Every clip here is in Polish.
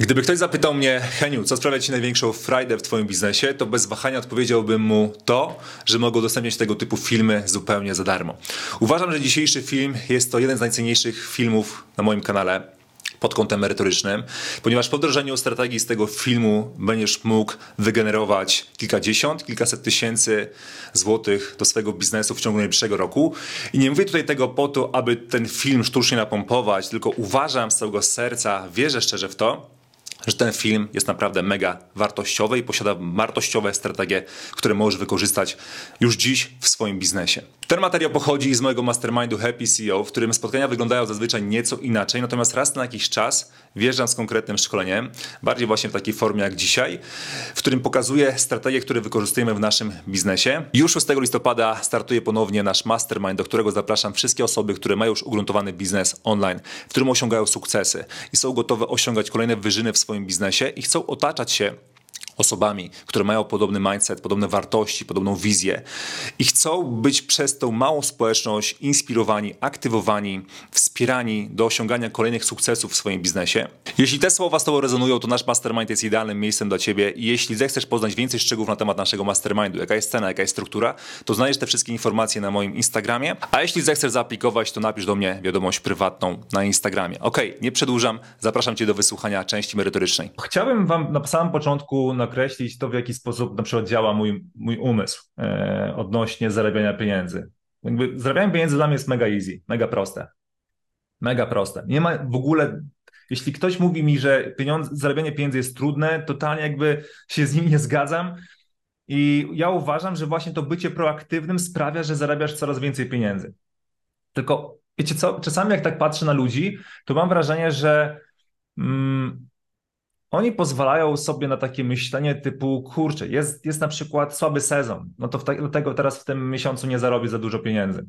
Gdyby ktoś zapytał mnie, Heniu, co sprawia Ci największą frajdę w Twoim biznesie, to bez wahania odpowiedziałbym mu to, że mogę udostępniać tego typu filmy zupełnie za darmo. Uważam, że dzisiejszy film jest to jeden z najcenniejszych filmów na moim kanale pod kątem merytorycznym, ponieważ po wdrożeniu strategii z tego filmu będziesz mógł wygenerować kilkadziesiąt, kilkaset tysięcy złotych do swojego biznesu w ciągu najbliższego roku. I nie mówię tutaj tego po to, aby ten film sztucznie napompować, tylko uważam z całego serca, wierzę szczerze w to, że ten film jest naprawdę mega wartościowy i posiada wartościowe strategie, które możesz wykorzystać już dziś w swoim biznesie. Ten materiał pochodzi z mojego mastermindu Happy CEO, w którym spotkania wyglądają zazwyczaj nieco inaczej, natomiast raz na jakiś czas wjeżdżam z konkretnym szkoleniem, bardziej właśnie w takiej formie jak dzisiaj, w którym pokazuję strategie, które wykorzystujemy w naszym biznesie. Już 6 listopada startuje ponownie nasz mastermind, do którego zapraszam wszystkie osoby, które mają już ugruntowany biznes online, w którym osiągają sukcesy i są gotowe osiągać kolejne wyżyny w swoim biznesie i chcą otaczać się osobami, które mają podobny mindset, podobne wartości, podobną wizję i chcą być przez tą małą społeczność inspirowani, aktywowani, wspierani do osiągania kolejnych sukcesów w swoim biznesie. Jeśli te słowa z Tobą rezonują, to nasz mastermind jest idealnym miejscem dla Ciebie jeśli zechcesz poznać więcej szczegółów na temat naszego mastermindu, jaka jest cena, jaka jest struktura, to znajdziesz te wszystkie informacje na moim Instagramie, a jeśli zechcesz zaaplikować, to napisz do mnie wiadomość prywatną na Instagramie. Ok, nie przedłużam, zapraszam Cię do wysłuchania części merytorycznej. Chciałbym Wam na samym początku nakreślić to, w jaki sposób na przykład działa mój, mój umysł e, odnośnie zarabiania pieniędzy. Jakby zarabianie pieniędzy dla mnie jest mega easy, mega proste. Mega proste. Nie ma w ogóle, jeśli ktoś mówi mi, że pieniądze, zarabianie pieniędzy jest trudne, totalnie jakby się z nim nie zgadzam. I ja uważam, że właśnie to bycie proaktywnym sprawia, że zarabiasz coraz więcej pieniędzy. Tylko wiecie co, czasami jak tak patrzę na ludzi, to mam wrażenie, że mm, oni pozwalają sobie na takie myślenie typu, kurczę, jest, jest na przykład słaby sezon, no to w dlatego teraz w tym miesiącu nie zarobię za dużo pieniędzy.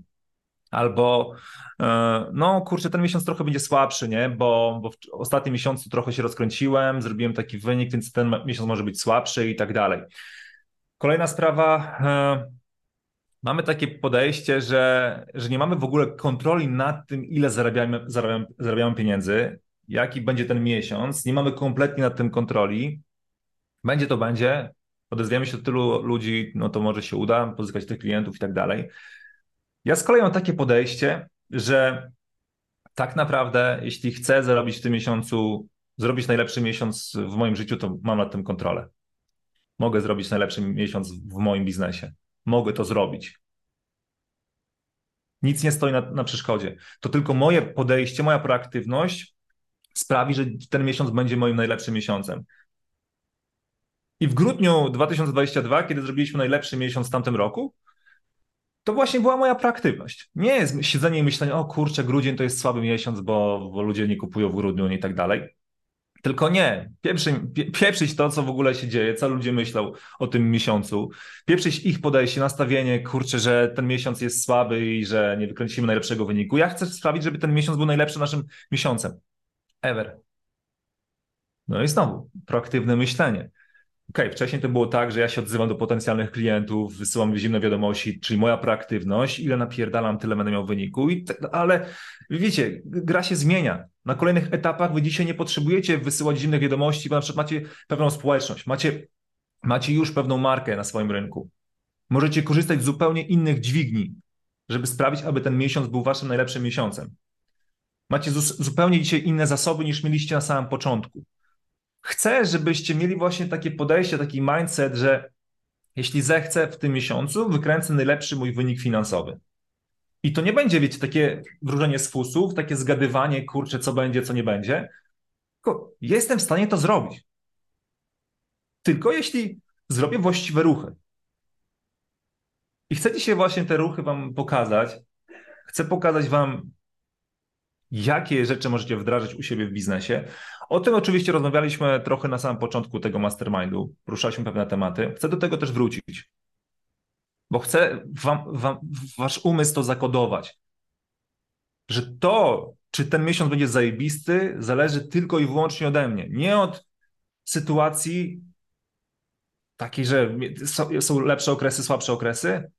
Albo e, no kurczę, ten miesiąc trochę będzie słabszy, nie? Bo, bo w ostatnim miesiącu trochę się rozkręciłem, zrobiłem taki wynik, więc ten miesiąc może być słabszy i tak dalej. Kolejna sprawa, e, mamy takie podejście, że, że nie mamy w ogóle kontroli nad tym, ile zarabiamy, zarabiamy, zarabiamy pieniędzy, jaki będzie ten miesiąc, nie mamy kompletnie nad tym kontroli. Będzie to będzie, odezwiemy się do tylu ludzi, no to może się uda pozyskać tych klientów i tak dalej. Ja z kolei mam takie podejście, że tak naprawdę, jeśli chcę zarobić w tym miesiącu, zrobić najlepszy miesiąc w moim życiu, to mam nad tym kontrolę. Mogę zrobić najlepszy miesiąc w moim biznesie. Mogę to zrobić. Nic nie stoi na, na przeszkodzie. To tylko moje podejście, moja proaktywność sprawi, że ten miesiąc będzie moim najlepszym miesiącem. I w grudniu 2022, kiedy zrobiliśmy najlepszy miesiąc w tamtym roku, to właśnie była moja proaktywność. Nie jest siedzenie i myślenie, o kurczę, grudzień to jest słaby miesiąc, bo, bo ludzie nie kupują w grudniu i tak dalej. Tylko nie, pieprzyć to, co w ogóle się dzieje, co ludzie myślą o tym miesiącu, pieprzyć ich podejście, nastawienie, kurczę, że ten miesiąc jest słaby i że nie wykręcimy najlepszego wyniku. Ja chcę sprawić, żeby ten miesiąc był najlepszym naszym miesiącem ever. No i znowu, proaktywne myślenie. OK, wcześniej to było tak, że ja się odzywam do potencjalnych klientów, wysyłam zimne wiadomości, czyli moja proaktywność, ile napierdalam, tyle będę miał wyniku, i ale wiecie, gra się zmienia. Na kolejnych etapach wy dzisiaj nie potrzebujecie wysyłać zimnych wiadomości, bo na przykład macie pewną społeczność, macie, macie już pewną markę na swoim rynku. Możecie korzystać z zupełnie innych dźwigni, żeby sprawić, aby ten miesiąc był waszym najlepszym miesiącem. Macie zupełnie dzisiaj inne zasoby niż mieliście na samym początku. Chcę, żebyście mieli właśnie takie podejście, taki mindset, że jeśli zechcę w tym miesiącu, wykręcę najlepszy mój wynik finansowy. I to nie będzie, wiecie, takie wróżenie z fusów, takie zgadywanie, kurczę, co będzie, co nie będzie. Tylko jestem w stanie to zrobić. Tylko jeśli zrobię właściwe ruchy. I chcę dzisiaj właśnie te ruchy Wam pokazać. Chcę pokazać Wam, jakie rzeczy możecie wdrażać u siebie w biznesie. O tym oczywiście rozmawialiśmy trochę na samym początku tego mastermindu, poruszaliśmy pewne tematy. Chcę do tego też wrócić, bo chcę wam, wam, wasz umysł to zakodować, że to, czy ten miesiąc będzie zajebisty, zależy tylko i wyłącznie ode mnie, nie od sytuacji takiej, że są lepsze okresy, słabsze okresy,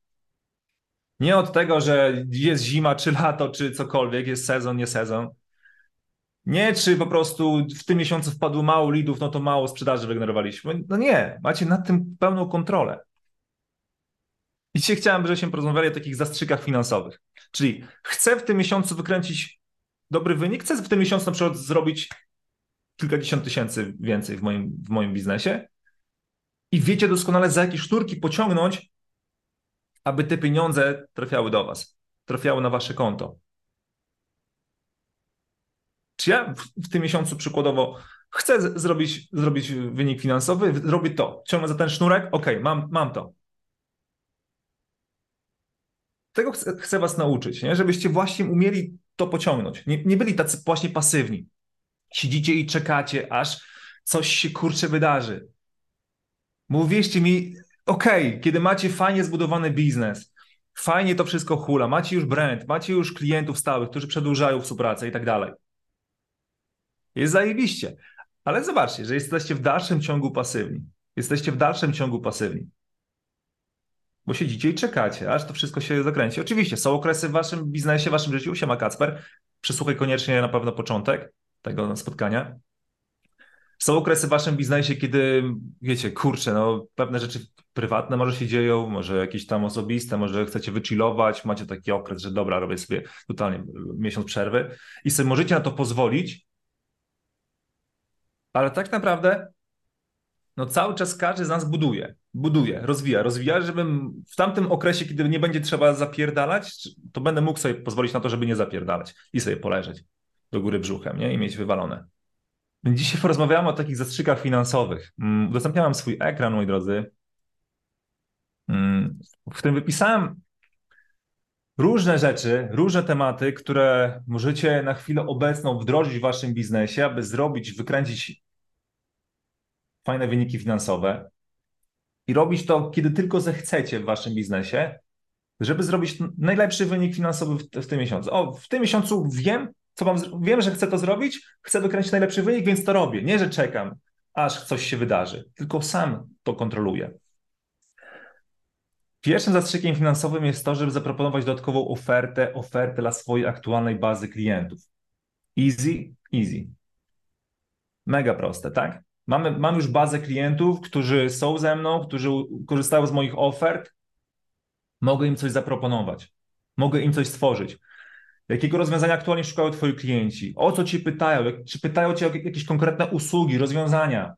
nie od tego, że jest zima, czy lato, czy cokolwiek, jest sezon, nie sezon. Nie, czy po prostu w tym miesiącu wpadło mało lidów, no to mało sprzedaży wygenerowaliśmy. No nie, macie nad tym pełną kontrolę. I dzisiaj chciałem, żebyśmy porozmawiali o takich zastrzykach finansowych. Czyli chcę w tym miesiącu wykręcić dobry wynik, chcę w tym miesiącu na przykład zrobić kilkadziesiąt tysięcy więcej w moim, w moim biznesie i wiecie doskonale, za jakie sznurki pociągnąć, aby te pieniądze trafiały do Was, trafiały na Wasze konto. Czy ja w, w tym miesiącu przykładowo chcę z, zrobić, zrobić wynik finansowy, zrobię to, ciągnę za ten sznurek, ok, mam, mam to. Tego chcę, chcę Was nauczyć, nie? żebyście właśnie umieli to pociągnąć. Nie, nie byli tacy właśnie pasywni. Siedzicie i czekacie, aż coś się kurczę wydarzy. Mówiście mi, okej, okay, kiedy macie fajnie zbudowany biznes, fajnie to wszystko hula, macie już brand, macie już klientów stałych, którzy przedłużają współpracę i tak dalej. Jest zajebiście. Ale zobaczcie, że jesteście w dalszym ciągu pasywni. Jesteście w dalszym ciągu pasywni. Bo siedzicie i czekacie, aż to wszystko się zakręci. Oczywiście, są okresy w waszym biznesie, w waszym życiu, siema Kacper, przesłuchaj koniecznie na pewno początek tego spotkania. Są okresy w waszym biznesie, kiedy wiecie, kurczę, no pewne rzeczy prywatne może się dzieją, może jakieś tam osobiste, może chcecie wychillować, macie taki okres, że dobra, robię sobie totalnie miesiąc przerwy i sobie możecie na to pozwolić, ale tak naprawdę no cały czas każdy z nas buduje, buduje, rozwija, rozwija, żebym w tamtym okresie, kiedy nie będzie trzeba zapierdalać, to będę mógł sobie pozwolić na to, żeby nie zapierdalać i sobie poleżeć do góry brzuchem nie? i mieć wywalone. Dzisiaj porozmawiamy o takich zastrzykach finansowych. Mm, udostępniałem swój ekran, moi drodzy, mm, w którym wypisałem różne rzeczy, różne tematy, które możecie na chwilę obecną wdrożyć w waszym biznesie, aby zrobić, wykręcić fajne wyniki finansowe i robić to, kiedy tylko zechcecie w waszym biznesie, żeby zrobić najlepszy wynik finansowy w, w tym miesiącu. O, w tym miesiącu wiem, co mam, wiem, że chcę to zrobić, chcę wykręcić najlepszy wynik, więc to robię. Nie, że czekam, aż coś się wydarzy, tylko sam to kontroluję. Pierwszym zastrzykiem finansowym jest to, żeby zaproponować dodatkową ofertę, ofertę dla swojej aktualnej bazy klientów. Easy, easy. Mega proste, tak? Mamy, mam już bazę klientów, którzy są ze mną, którzy korzystają z moich ofert. Mogę im coś zaproponować. Mogę im coś stworzyć. Jakiego rozwiązania aktualnie szukają Twoi klienci? O co Ci pytają? Czy pytają Cię o jakieś konkretne usługi, rozwiązania?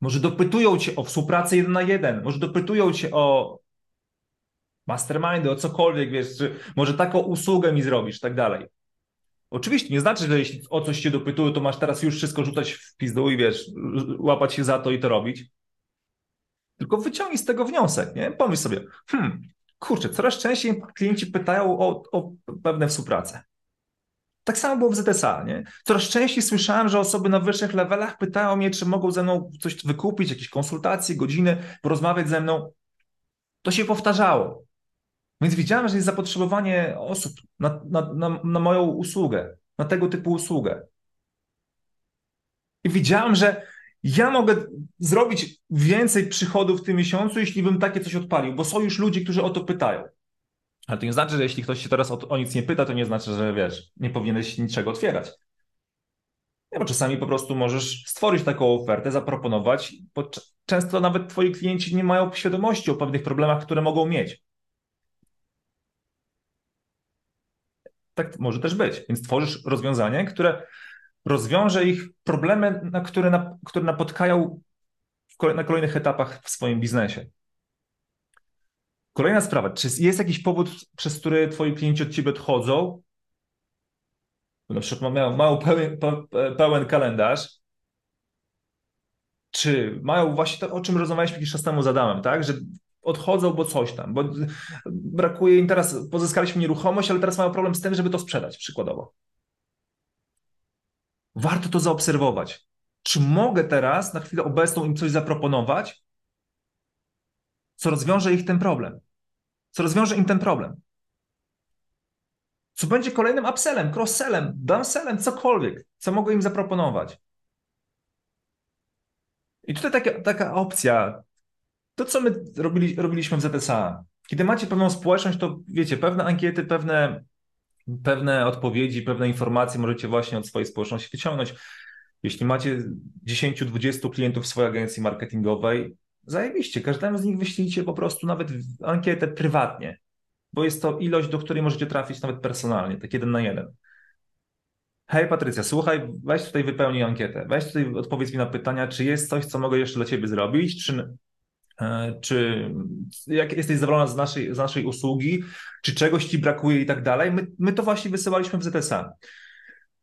Może dopytują Cię o współpracę jeden na jeden, może dopytują Cię o mastermindy, o cokolwiek, wiesz, czy może taką usługę mi zrobisz, tak dalej. Oczywiście nie znaczy, że jeśli o coś cię dopytują, to masz teraz już wszystko rzucać w pizdu i wiesz, łapać się za to i to robić. Tylko wyciągnij z tego wniosek, nie? Pomyśl sobie, hmm, kurczę, coraz częściej klienci pytają o, o pewne współpracę. Tak samo było w ZSA, nie? Coraz częściej słyszałem, że osoby na wyższych levelach pytają mnie, czy mogą ze mną coś wykupić, jakieś konsultacje, godziny, porozmawiać ze mną. To się powtarzało. Więc widziałem, że jest zapotrzebowanie osób na, na, na, na moją usługę, na tego typu usługę. I widziałem, że ja mogę zrobić więcej przychodów w tym miesiącu, jeśli bym takie coś odpalił, bo są już ludzie, którzy o to pytają. Ale to nie znaczy, że jeśli ktoś się teraz o, o nic nie pyta, to nie znaczy, że wiesz, nie powinieneś niczego otwierać. Nie, bo czasami po prostu możesz stworzyć taką ofertę, zaproponować, bo często nawet twoi klienci nie mają świadomości o pewnych problemach, które mogą mieć. Tak może też być. Więc tworzysz rozwiązanie, które rozwiąże ich problemy, na które, na, które napotkają na kolejnych etapach w swoim biznesie. Kolejna sprawa. Czy jest jakiś powód, przez który twoi klienci od ciebie odchodzą? Na przykład mają pełen, pełen kalendarz, czy mają właśnie to, o czym rozmawialiśmy jakiś czas temu z Adamem, tak? Że odchodzą, bo coś tam, bo brakuje im teraz, pozyskaliśmy nieruchomość, ale teraz mają problem z tym, żeby to sprzedać, przykładowo. Warto to zaobserwować. Czy mogę teraz na chwilę obecną im coś zaproponować, co rozwiąże ich ten problem? Co rozwiąże im ten problem? Co będzie kolejnym upsellem, cross-sellem, downsellem, cokolwiek, co mogę im zaproponować? I tutaj taka, taka opcja, to, co my robili, robiliśmy w ZSA, kiedy macie pewną społeczność, to wiecie, pewne ankiety, pewne pewne odpowiedzi, pewne informacje możecie właśnie od swojej społeczności wyciągnąć. Jeśli macie 10-20 klientów w swojej agencji marketingowej, zajebiście, każdemu z nich wyślijcie po prostu nawet ankietę prywatnie, bo jest to ilość, do której możecie trafić nawet personalnie, tak jeden na jeden. Hej Patrycja, słuchaj, weź tutaj wypełnij ankietę, weź tutaj odpowiedz mi na pytania, czy jest coś, co mogę jeszcze dla Ciebie zrobić, czy, czy jak jesteś zadowolona z naszej, z naszej usługi, czy czegoś Ci brakuje i tak dalej. My, my to właśnie wysyłaliśmy w ZSA.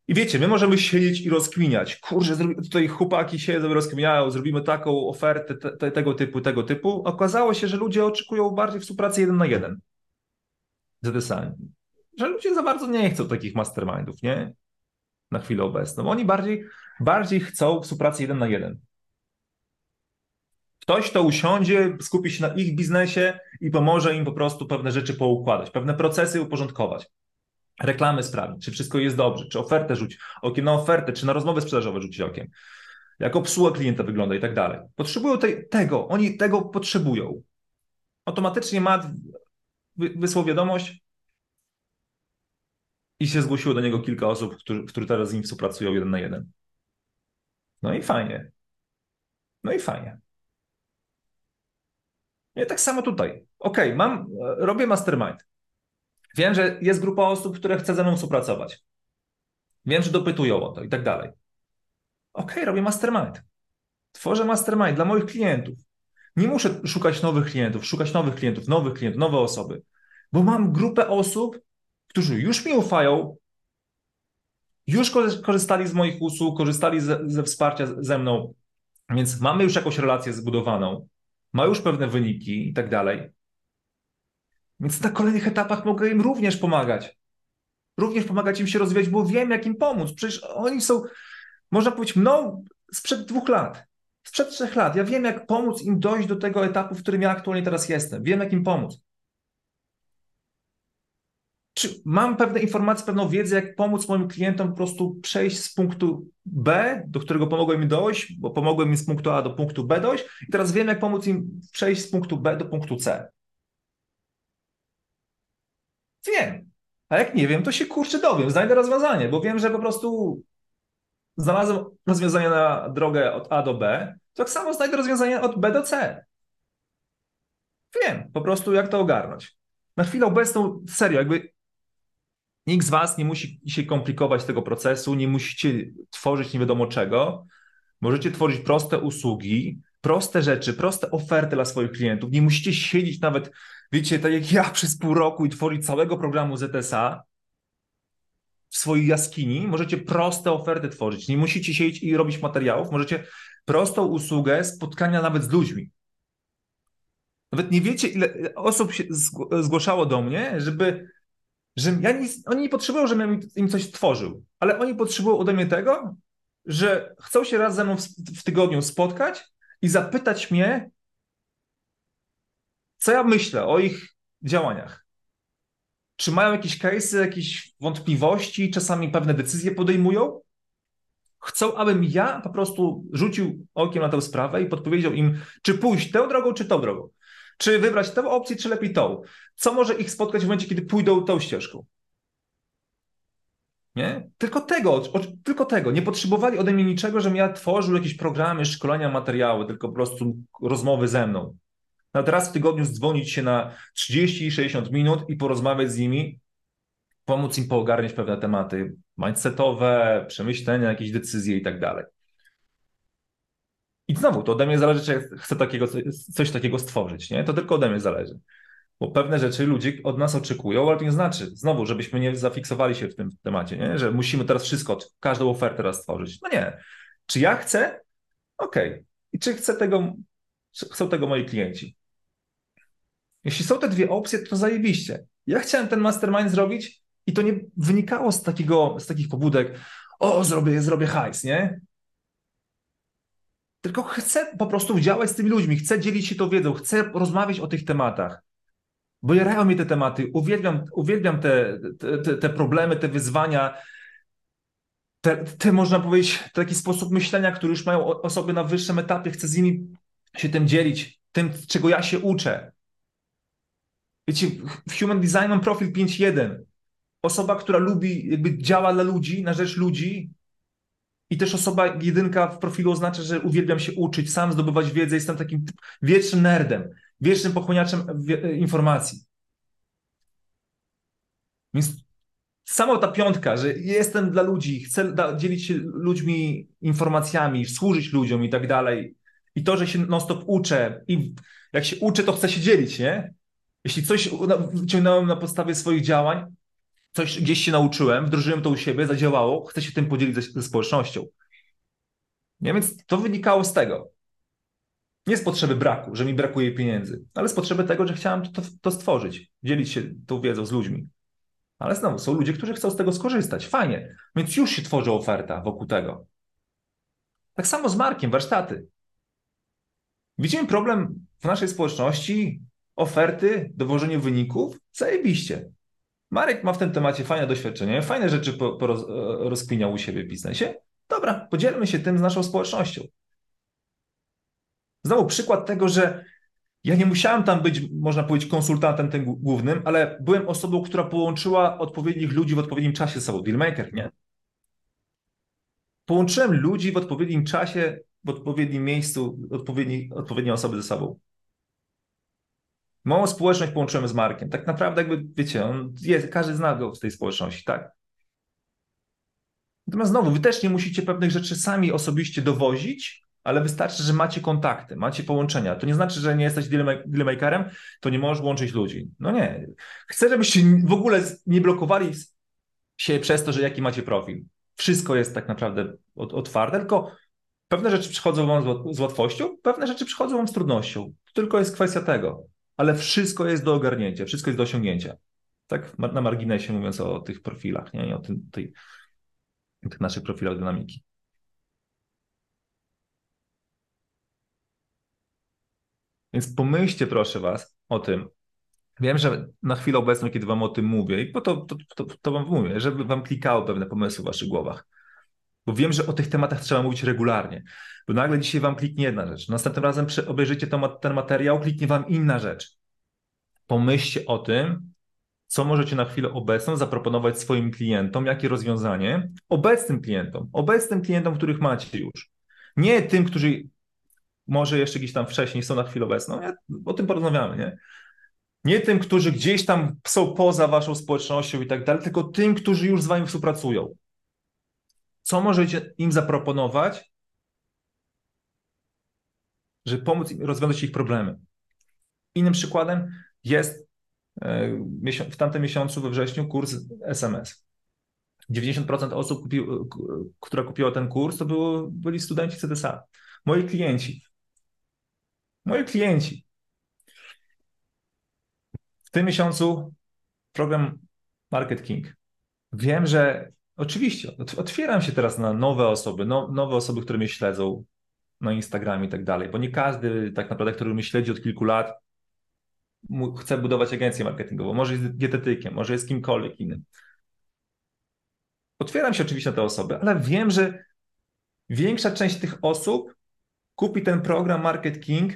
I wiecie, my możemy siedzieć i rozkminiać. Kurczę, tutaj chłopaki siedzą, rozkminiają, zrobimy taką ofertę te, te, tego typu, tego typu. Okazało się, że ludzie oczekują bardziej współpracy jeden na jeden. ZSA. Że ludzie za bardzo nie chcą takich mastermindów, nie? Na chwilę obecną. Oni bardziej, bardziej chcą współpracy jeden na jeden. Ktoś, to usiądzie, skupi się na ich biznesie i pomoże im po prostu pewne rzeczy poukładać, pewne procesy uporządkować reklamy sprawdzić, czy wszystko jest dobrze, czy ofertę rzuć okiem na ofertę, czy na rozmowy sprzedażowe rzucić okiem, jak obsługa klienta wygląda i tak dalej. Potrzebują tego, oni tego potrzebują. Automatycznie ma wysłał wiadomość i się zgłosiło do niego kilka osób, które, które teraz z nim współpracują jeden na jeden. No i fajnie. No i fajnie. I tak samo tutaj. OK, mam, robię mastermind. Wiem, że jest grupa osób, które chce ze mną współpracować. Wiem, że dopytują o to i tak dalej. OK, robię mastermind. Tworzę mastermind dla moich klientów. Nie muszę szukać nowych klientów, szukać nowych klientów, nowych klientów, nowe osoby, bo mam grupę osób, którzy już mi ufają, już korzystali z moich usług, korzystali ze, ze wsparcia ze mną, więc mamy już jakąś relację zbudowaną, ma już pewne wyniki i tak dalej. Więc na kolejnych etapach mogę im również pomagać. Również pomagać im się rozwijać, bo wiem, jak im pomóc. Przecież oni są, można powiedzieć, mną sprzed dwóch lat, sprzed trzech lat. Ja wiem, jak pomóc im dojść do tego etapu, w którym ja aktualnie teraz jestem. Wiem, jak im pomóc. Czy mam pewne informacje, pewną wiedzę, jak pomóc moim klientom po prostu przejść z punktu B, do którego pomogłem im dojść, bo pomogłem im z punktu A do punktu B dojść, i teraz wiem, jak pomóc im przejść z punktu B do punktu C. Wiem. A jak nie wiem, to się kurczę dowiem, znajdę rozwiązanie, bo wiem, że po prostu znalazłem rozwiązanie na drogę od A do B, tak samo znajdę rozwiązanie od B do C. Wiem po prostu, jak to ogarnąć. Na chwilę obecną, serio, jakby nikt z Was nie musi się komplikować tego procesu, nie musicie tworzyć nie wiadomo czego. Możecie tworzyć proste usługi, proste rzeczy, proste oferty dla swoich klientów. Nie musicie siedzieć nawet wiecie, tak jak ja przez pół roku i tworzyć całego programu ZSA w swojej jaskini, możecie proste oferty tworzyć. Nie musicie siedzieć i robić materiałów, możecie prostą usługę spotkania nawet z ludźmi. Nawet nie wiecie, ile osób się zgłaszało do mnie, żeby, że ja oni nie potrzebują, żebym im coś tworzył, ale oni potrzebują ode mnie tego, że chcą się raz ze mną w, w tygodniu spotkać i zapytać mnie, co ja myślę o ich działaniach? Czy mają jakieś case'y, jakieś wątpliwości, czasami pewne decyzje podejmują? Chcą, abym ja po prostu rzucił okiem na tę sprawę i podpowiedział im, czy pójść tą drogą, czy tą drogą. Czy wybrać tę opcję, czy lepiej tą. Co może ich spotkać w momencie, kiedy pójdą tą ścieżką. Nie? Tylko tego, tylko tego. Nie potrzebowali ode mnie niczego, żebym ja tworzył jakieś programy, szkolenia, materiały, tylko po prostu rozmowy ze mną. Nawet raz w tygodniu dzwonić się na 30-60 minut i porozmawiać z nimi, pomóc im poogarniać pewne tematy mindsetowe, przemyślenia, jakieś decyzje i tak dalej. I znowu, to ode mnie zależy, czy chcę takiego, coś takiego stworzyć, nie? To tylko ode mnie zależy. Bo pewne rzeczy ludzie od nas oczekują, ale to nie znaczy, znowu, żebyśmy nie zafiksowali się w tym temacie, nie? że musimy teraz wszystko, każdą ofertę raz stworzyć. No nie. Czy ja chcę? Okej. Okay. I czy chcę tego, chcą tego moi klienci? Jeśli są te dwie opcje, to zajebiście. Ja chciałem ten mastermind zrobić i to nie wynikało z, takiego, z takich pobudek, o, zrobię, zrobię hajs, nie? Tylko chcę po prostu działać z tymi ludźmi, chcę dzielić się tą wiedzą, chcę rozmawiać o tych tematach. Bo jarają mnie te tematy, uwielbiam, uwielbiam te, te, te problemy, te wyzwania, te, te, można powiedzieć, taki sposób myślenia, który już mają osoby na wyższym etapie, chcę z nimi się tym dzielić, tym, czego ja się uczę. Wiecie, w Human Design mam profil 5.1. osoba, która lubi, jakby działa dla ludzi, na rzecz ludzi, i też osoba jedynka w profilu oznacza, że uwielbiam się uczyć, sam zdobywać wiedzę, jestem takim wiecznym nerdem, wiecznym pochłaniaczem informacji. Więc sama ta piątka, że jestem dla ludzi, chcę dzielić się ludźmi informacjami, służyć ludziom i tak dalej. I to, że się non-stop uczę i jak się uczę, to chcę się dzielić, nie? Jeśli coś wyciągnąłem na podstawie swoich działań, coś gdzieś się nauczyłem, wdrożyłem to u siebie, zadziałało, chcę się tym podzielić ze, ze społecznością. Nie? Więc to wynikało z tego. Nie z potrzeby braku, że mi brakuje pieniędzy, ale z potrzeby tego, że chciałem to, to stworzyć, dzielić się tą wiedzą z ludźmi. Ale znowu, są ludzie, którzy chcą z tego skorzystać. Fajnie. Więc już się tworzy oferta wokół tego. Tak samo z Markiem, warsztaty. Widzimy problem w naszej społeczności, oferty, dowożenie wyników, zajebiście. Marek ma w tym temacie fajne doświadczenie, fajne rzeczy po, po roz, rozkminiał u siebie w biznesie. Dobra, podzielmy się tym z naszą społecznością. Znowu przykład tego, że ja nie musiałem tam być, można powiedzieć, konsultantem tym głównym, ale byłem osobą, która połączyła odpowiednich ludzi w odpowiednim czasie ze sobą. Dealmaker, nie? Połączyłem ludzi w odpowiednim czasie, w odpowiednim miejscu, odpowiedni, odpowiednie osoby ze sobą. Małą społeczność połączymy z Markiem. Tak naprawdę, jakby wiecie, on jest, każdy zna go z tej społeczności, tak? Natomiast znowu, wy też nie musicie pewnych rzeczy sami osobiście dowozić, ale wystarczy, że macie kontakty, macie połączenia. To nie znaczy, że nie jesteś dealmakerem, to nie możesz łączyć ludzi. No nie. Chcę, żebyście w ogóle nie blokowali się przez to, że jaki macie profil. Wszystko jest tak naprawdę otwarte, tylko pewne rzeczy przychodzą wam z łatwością, pewne rzeczy przychodzą wam z trudnością. To tylko jest kwestia tego ale wszystko jest do ogarnięcia, wszystko jest do osiągnięcia. Tak na marginesie mówiąc o tych profilach, nie? O tym, tej, tych naszych profilach dynamiki. Więc pomyślcie proszę Was o tym. Wiem, że na chwilę obecną, kiedy Wam o tym mówię, i po to, to, to, to Wam mówię, żeby Wam klikało pewne pomysły w Waszych głowach. Bo wiem, że o tych tematach trzeba mówić regularnie. Bo nagle dzisiaj wam kliknie jedna rzecz. Następnym razem obejrzycie ten materiał, kliknie wam inna rzecz. Pomyślcie o tym, co możecie na chwilę obecną zaproponować swoim klientom, jakie rozwiązanie obecnym klientom, obecnym klientom, których macie już. Nie tym, którzy może jeszcze gdzieś tam wcześniej są na chwilę obecną, nie? o tym porozmawiamy, nie? Nie tym, którzy gdzieś tam są poza waszą społecznością i tak dalej, tylko tym, którzy już z wami współpracują. Co możecie im zaproponować, żeby pomóc im rozwiązać ich problemy? Innym przykładem jest e, w tamtym miesiącu, we wrześniu, kurs SMS. 90% osób, kupi, która kupiła ten kurs, to było, byli studenci CDSA. Moi klienci. Moi klienci. W tym miesiącu program Market King. Wiem, że Oczywiście, otwieram się teraz na nowe osoby, no, nowe osoby, które mnie śledzą na Instagramie i tak dalej, bo nie każdy tak naprawdę, który mnie śledzi od kilku lat, chce budować agencję marketingową, może jest dietetykiem, może jest kimkolwiek innym. Otwieram się oczywiście na te osoby, ale wiem, że większa część tych osób kupi ten program Market King,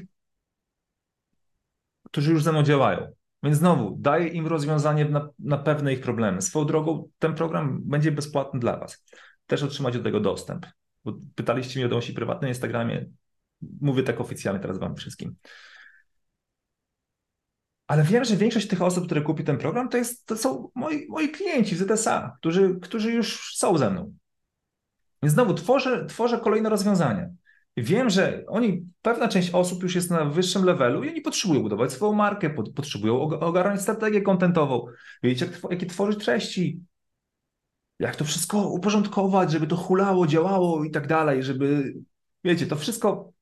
którzy już ze mną działają. Więc znowu, daję im rozwiązanie na, na pewne ich problemy. Swoją drogą ten program będzie bezpłatny dla Was. Też otrzymać do tego dostęp. Bo pytaliście mnie o wiadomości prywatne na Instagramie. Mówię tak oficjalnie teraz Wam wszystkim. Ale wiem, że większość tych osób, które kupi ten program, to, jest, to są moi, moi klienci z ZSA, którzy, którzy już są ze mną. Więc znowu tworzę, tworzę kolejne rozwiązania. Wiem, że oni, pewna część osób już jest na wyższym levelu i oni potrzebują budować swoją markę, potrzebują ogarnąć strategię kontentową, wiedzieć, jak, jakie tworzyć treści, jak to wszystko uporządkować, żeby to hulało, działało i tak dalej, żeby, wiecie, to wszystko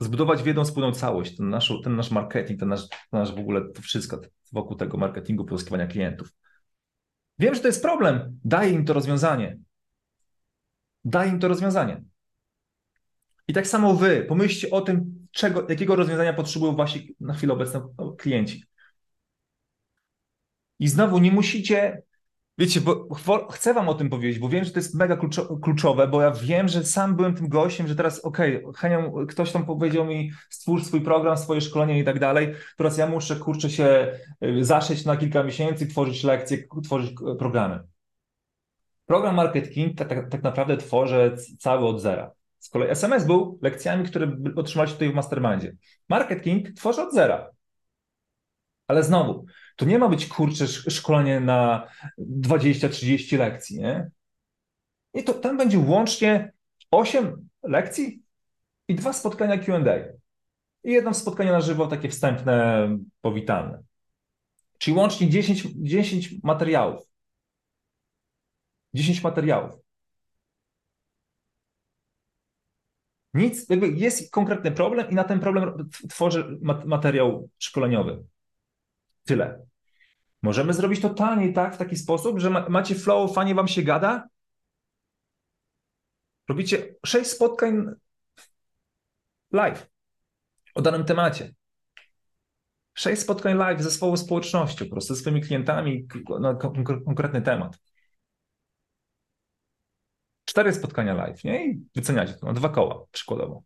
zbudować w jedną spójną całość, ten nasz, ten nasz marketing, ten nasz, ten nasz w ogóle to wszystko wokół tego marketingu, pozyskiwania klientów. Wiem, że to jest problem, daję im to rozwiązanie, daje im to rozwiązanie. I tak samo wy, pomyślcie o tym, czego, jakiego rozwiązania potrzebują wasi na chwilę obecną klienci. I znowu nie musicie Wiecie, bo chcę wam o tym powiedzieć, bo wiem, że to jest mega kluczowe, bo ja wiem, że sam byłem tym gościem, że teraz okej, okay, ktoś tam powiedział mi stwórz swój program, swoje szkolenie i tak dalej, teraz ja muszę, kurczę, się y, zaszyć na kilka miesięcy, tworzyć lekcje, tworzyć programy. Program marketing tak, tak, tak naprawdę tworzę cały od zera. Z kolei SMS był lekcjami, które otrzymaliście tutaj w mastermindzie. Marketing tworzę od zera. Ale znowu, to nie ma być kurcze szkolenie na 20-30 lekcji, nie? I to tam będzie łącznie 8 lekcji i dwa spotkania QA. I jedno spotkanie na żywo, takie wstępne, powitalne. Czyli łącznie 10, 10 materiałów. 10 materiałów. Nic, jakby jest konkretny problem i na ten problem tworzę materiał szkoleniowy. Tyle. Możemy zrobić to taniej, tak? W taki sposób, że macie flow, fajnie wam się gada. Robicie sześć spotkań live o danym temacie. Sześć spotkań live ze swoją społecznością, po prostu ze swoimi klientami na konkretny temat. Cztery spotkania live, nie? I wyceniacie to na dwa koła przykładowo.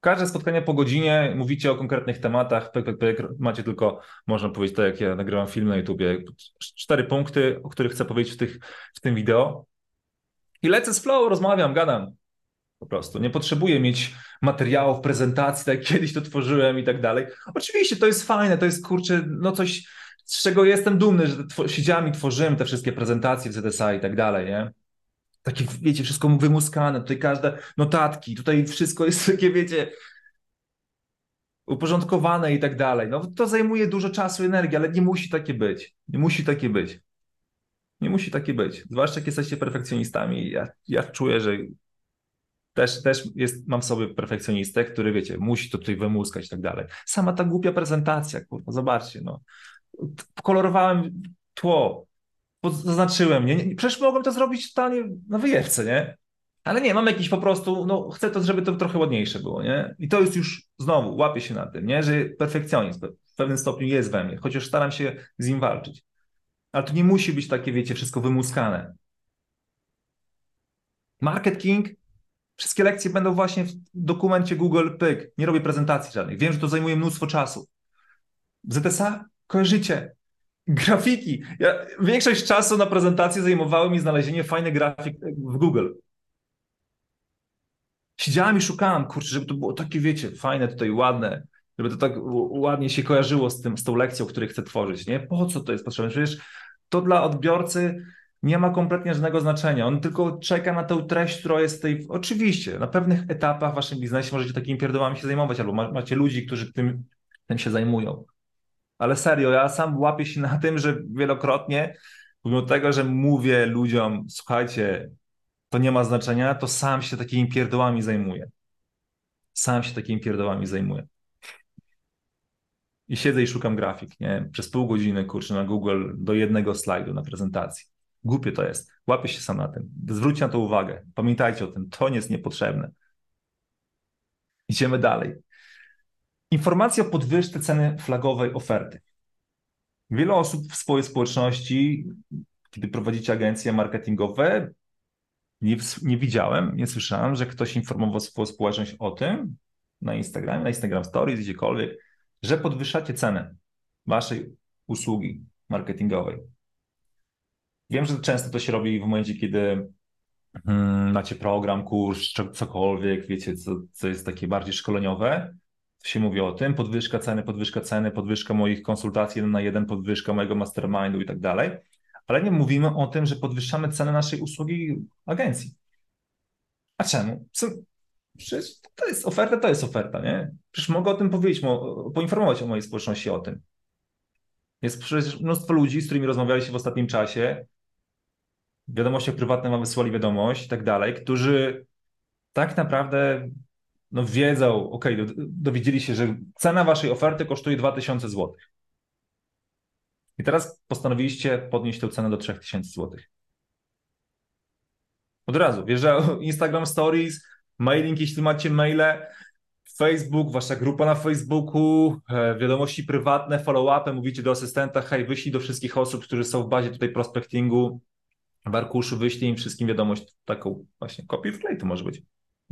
Każde spotkanie po godzinie, mówicie o konkretnych tematach, pyk, macie tylko, można powiedzieć, tak jak ja nagrywam film na YouTubie, cztery punkty, o których chcę powiedzieć w, tych, w tym wideo. I lecę z flow, rozmawiam, gadam. Po prostu. Nie potrzebuję mieć materiałów, prezentacji, tak jak kiedyś to tworzyłem i tak dalej. Oczywiście to jest fajne, to jest kurczę, no coś, z czego jestem dumny, że siedziałem i tworzyłem te wszystkie prezentacje w ZSA i tak dalej, nie? takie, wiecie, wszystko wymuskane, tutaj każde notatki, tutaj wszystko jest takie, wiecie, uporządkowane i tak dalej. No to zajmuje dużo czasu i energii, ale nie musi takie być. Nie musi takie być. Nie musi takie być. Zwłaszcza jak jesteście perfekcjonistami. Ja, ja czuję, że też, też jest, mam sobie perfekcjonistę, który, wiecie, musi to tutaj wymuskać i tak dalej. Sama ta głupia prezentacja, kurwa, zobaczcie, no. Kolorowałem tło, zaznaczyłem, nie? nie? Przecież mogłem to zrobić totalnie na wyjewce, nie? Ale nie, mam jakiś po prostu, no chcę to, żeby to trochę ładniejsze było, nie? I to jest już, znowu, łapię się na tym, nie? Że perfekcjonizm w pewnym stopniu jest we mnie, chociaż staram się z nim walczyć. Ale to nie musi być takie, wiecie, wszystko wymuskane. Marketing, wszystkie lekcje będą właśnie w dokumencie Google Pyk. Nie robię prezentacji żadnych. Wiem, że to zajmuje mnóstwo czasu. ZSA kojarzycie, Grafiki. Ja, większość czasu na prezentacji zajmowało mi znalezienie fajnych grafik w Google. Siedziałem i szukałem, kurczę, żeby to było takie, wiecie, fajne tutaj, ładne, żeby to tak ładnie się kojarzyło z, tym, z tą lekcją, której chcę tworzyć, nie? Po co to jest potrzebne? Przecież to dla odbiorcy nie ma kompletnie żadnego znaczenia. On tylko czeka na tę treść, która jest tej... Oczywiście, na pewnych etapach w waszym biznesie możecie takimi pierdołami się zajmować, albo macie ludzi, którzy tym, tym się zajmują. Ale serio, ja sam łapię się na tym, że wielokrotnie, pomimo tego, że mówię ludziom, słuchajcie, to nie ma znaczenia, to sam się takimi pierdołami zajmuję. Sam się takimi pierdołami zajmuję. I siedzę i szukam grafik, nie? Przez pół godziny, kurczę, na Google do jednego slajdu na prezentacji. Głupie to jest. Łapię się sam na tym. Zwróćcie na to uwagę. Pamiętajcie o tym. To nie jest niepotrzebne. Idziemy dalej. Informacja o podwyżce ceny flagowej oferty. Wiele osób w swojej społeczności, kiedy prowadzicie agencje marketingowe, nie, nie widziałem, nie słyszałem, że ktoś informował swoją społeczność o tym na Instagramie, na Instagram Stories, gdziekolwiek, że podwyższacie cenę waszej usługi marketingowej. Wiem, że często to się robi w momencie, kiedy hmm, macie program, kurs, cokolwiek, wiecie, co, co jest takie bardziej szkoleniowe, się mówi o tym, podwyżka ceny, podwyżka ceny, podwyżka moich konsultacji jeden na jeden, podwyżka mojego mastermindu i tak dalej, ale nie mówimy o tym, że podwyższamy cenę naszej usługi agencji. A czemu? Przecież to jest oferta, to jest oferta, nie? Przecież mogę o tym powiedzieć, poinformować o mojej społeczności o tym. Jest przecież mnóstwo ludzi, z którymi rozmawialiście w ostatnim czasie, w wiadomościach prywatnych wysłali wiadomość i tak dalej, którzy tak naprawdę no wiedzą, ok, dowiedzieli się, że cena waszej oferty kosztuje 2000 zł. I teraz postanowiliście podnieść tę cenę do 3000 zł. Od razu, wjeżdża Instagram Stories, mailing, jeśli macie maile, Facebook, wasza grupa na Facebooku, e, wiadomości prywatne, follow-upy, mówicie do asystenta, hej, wyślij do wszystkich osób, którzy są w bazie tutaj prospectingu, w arkuszu, wyślij im wszystkim wiadomość, taką właśnie kopię wklej to może być.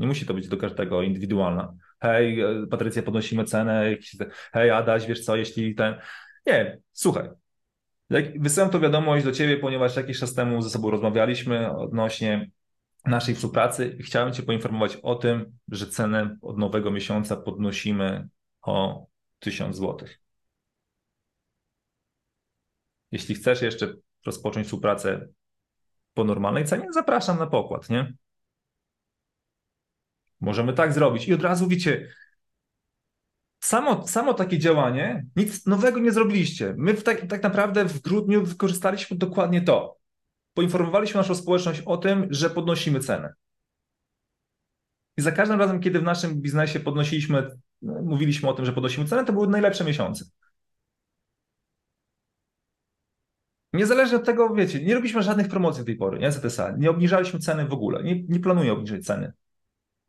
Nie musi to być do każdego indywidualna. Hej, e, Patrycja, podnosimy cenę, hej, Adaś, wiesz co, jeśli ten... Nie, słuchaj, wysyłam to wiadomość do ciebie, ponieważ jakiś czas temu ze sobą rozmawialiśmy odnośnie naszej współpracy i chciałem Cię poinformować o tym, że cenę od nowego miesiąca podnosimy o 1000 zł. Jeśli chcesz jeszcze rozpocząć współpracę po normalnej cenie, zapraszam na pokład, nie? Możemy tak zrobić. I od razu widzicie, samo, samo takie działanie, nic nowego nie zrobiliście. My tak, tak naprawdę w grudniu wykorzystaliśmy dokładnie to poinformowaliśmy naszą społeczność o tym, że podnosimy cenę. I za każdym razem, kiedy w naszym biznesie podnosiliśmy, mówiliśmy o tym, że podnosimy cenę, to były najlepsze miesiące. Niezależnie od tego, wiecie, nie robiliśmy żadnych promocji do tej pory, nie, ZSA, nie obniżaliśmy ceny w ogóle, nie, nie planuję obniżyć ceny.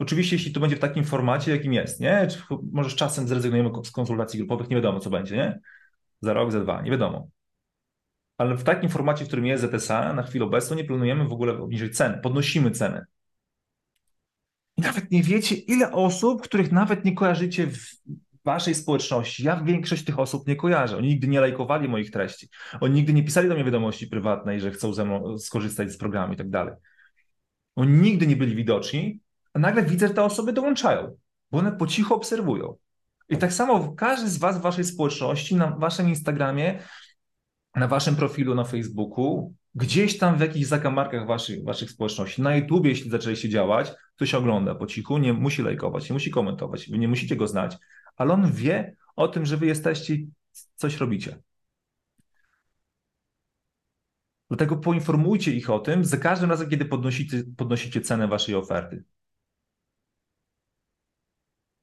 Oczywiście, jeśli to będzie w takim formacie, jakim jest, nie? Czy może z czasem zrezygnujemy z konsultacji grupowych, nie wiadomo, co będzie, nie? Za rok, za dwa, nie wiadomo ale w takim formacie, w którym jest ZSA, na chwilę obecną nie planujemy w ogóle obniżyć ceny, podnosimy ceny. I nawet nie wiecie, ile osób, których nawet nie kojarzycie w waszej społeczności, ja większość tych osób nie kojarzę. Oni nigdy nie lajkowali moich treści. Oni nigdy nie pisali do mnie wiadomości prywatnej, że chcą ze mną skorzystać z programu i tak dalej. Oni nigdy nie byli widoczni, a nagle widzę, że te osoby dołączają, bo one po cichu obserwują. I tak samo każdy z was w waszej społeczności, na waszym Instagramie na waszym profilu na Facebooku, gdzieś tam w jakichś zakamarkach waszych, waszych społeczności, na YouTubie, jeśli zaczęliście działać, to się ogląda po cichu, nie musi lajkować, nie musi komentować, nie musicie go znać, ale on wie o tym, że wy jesteście, coś robicie. Dlatego poinformujcie ich o tym za każdym razem, kiedy podnosicie, podnosicie cenę waszej oferty.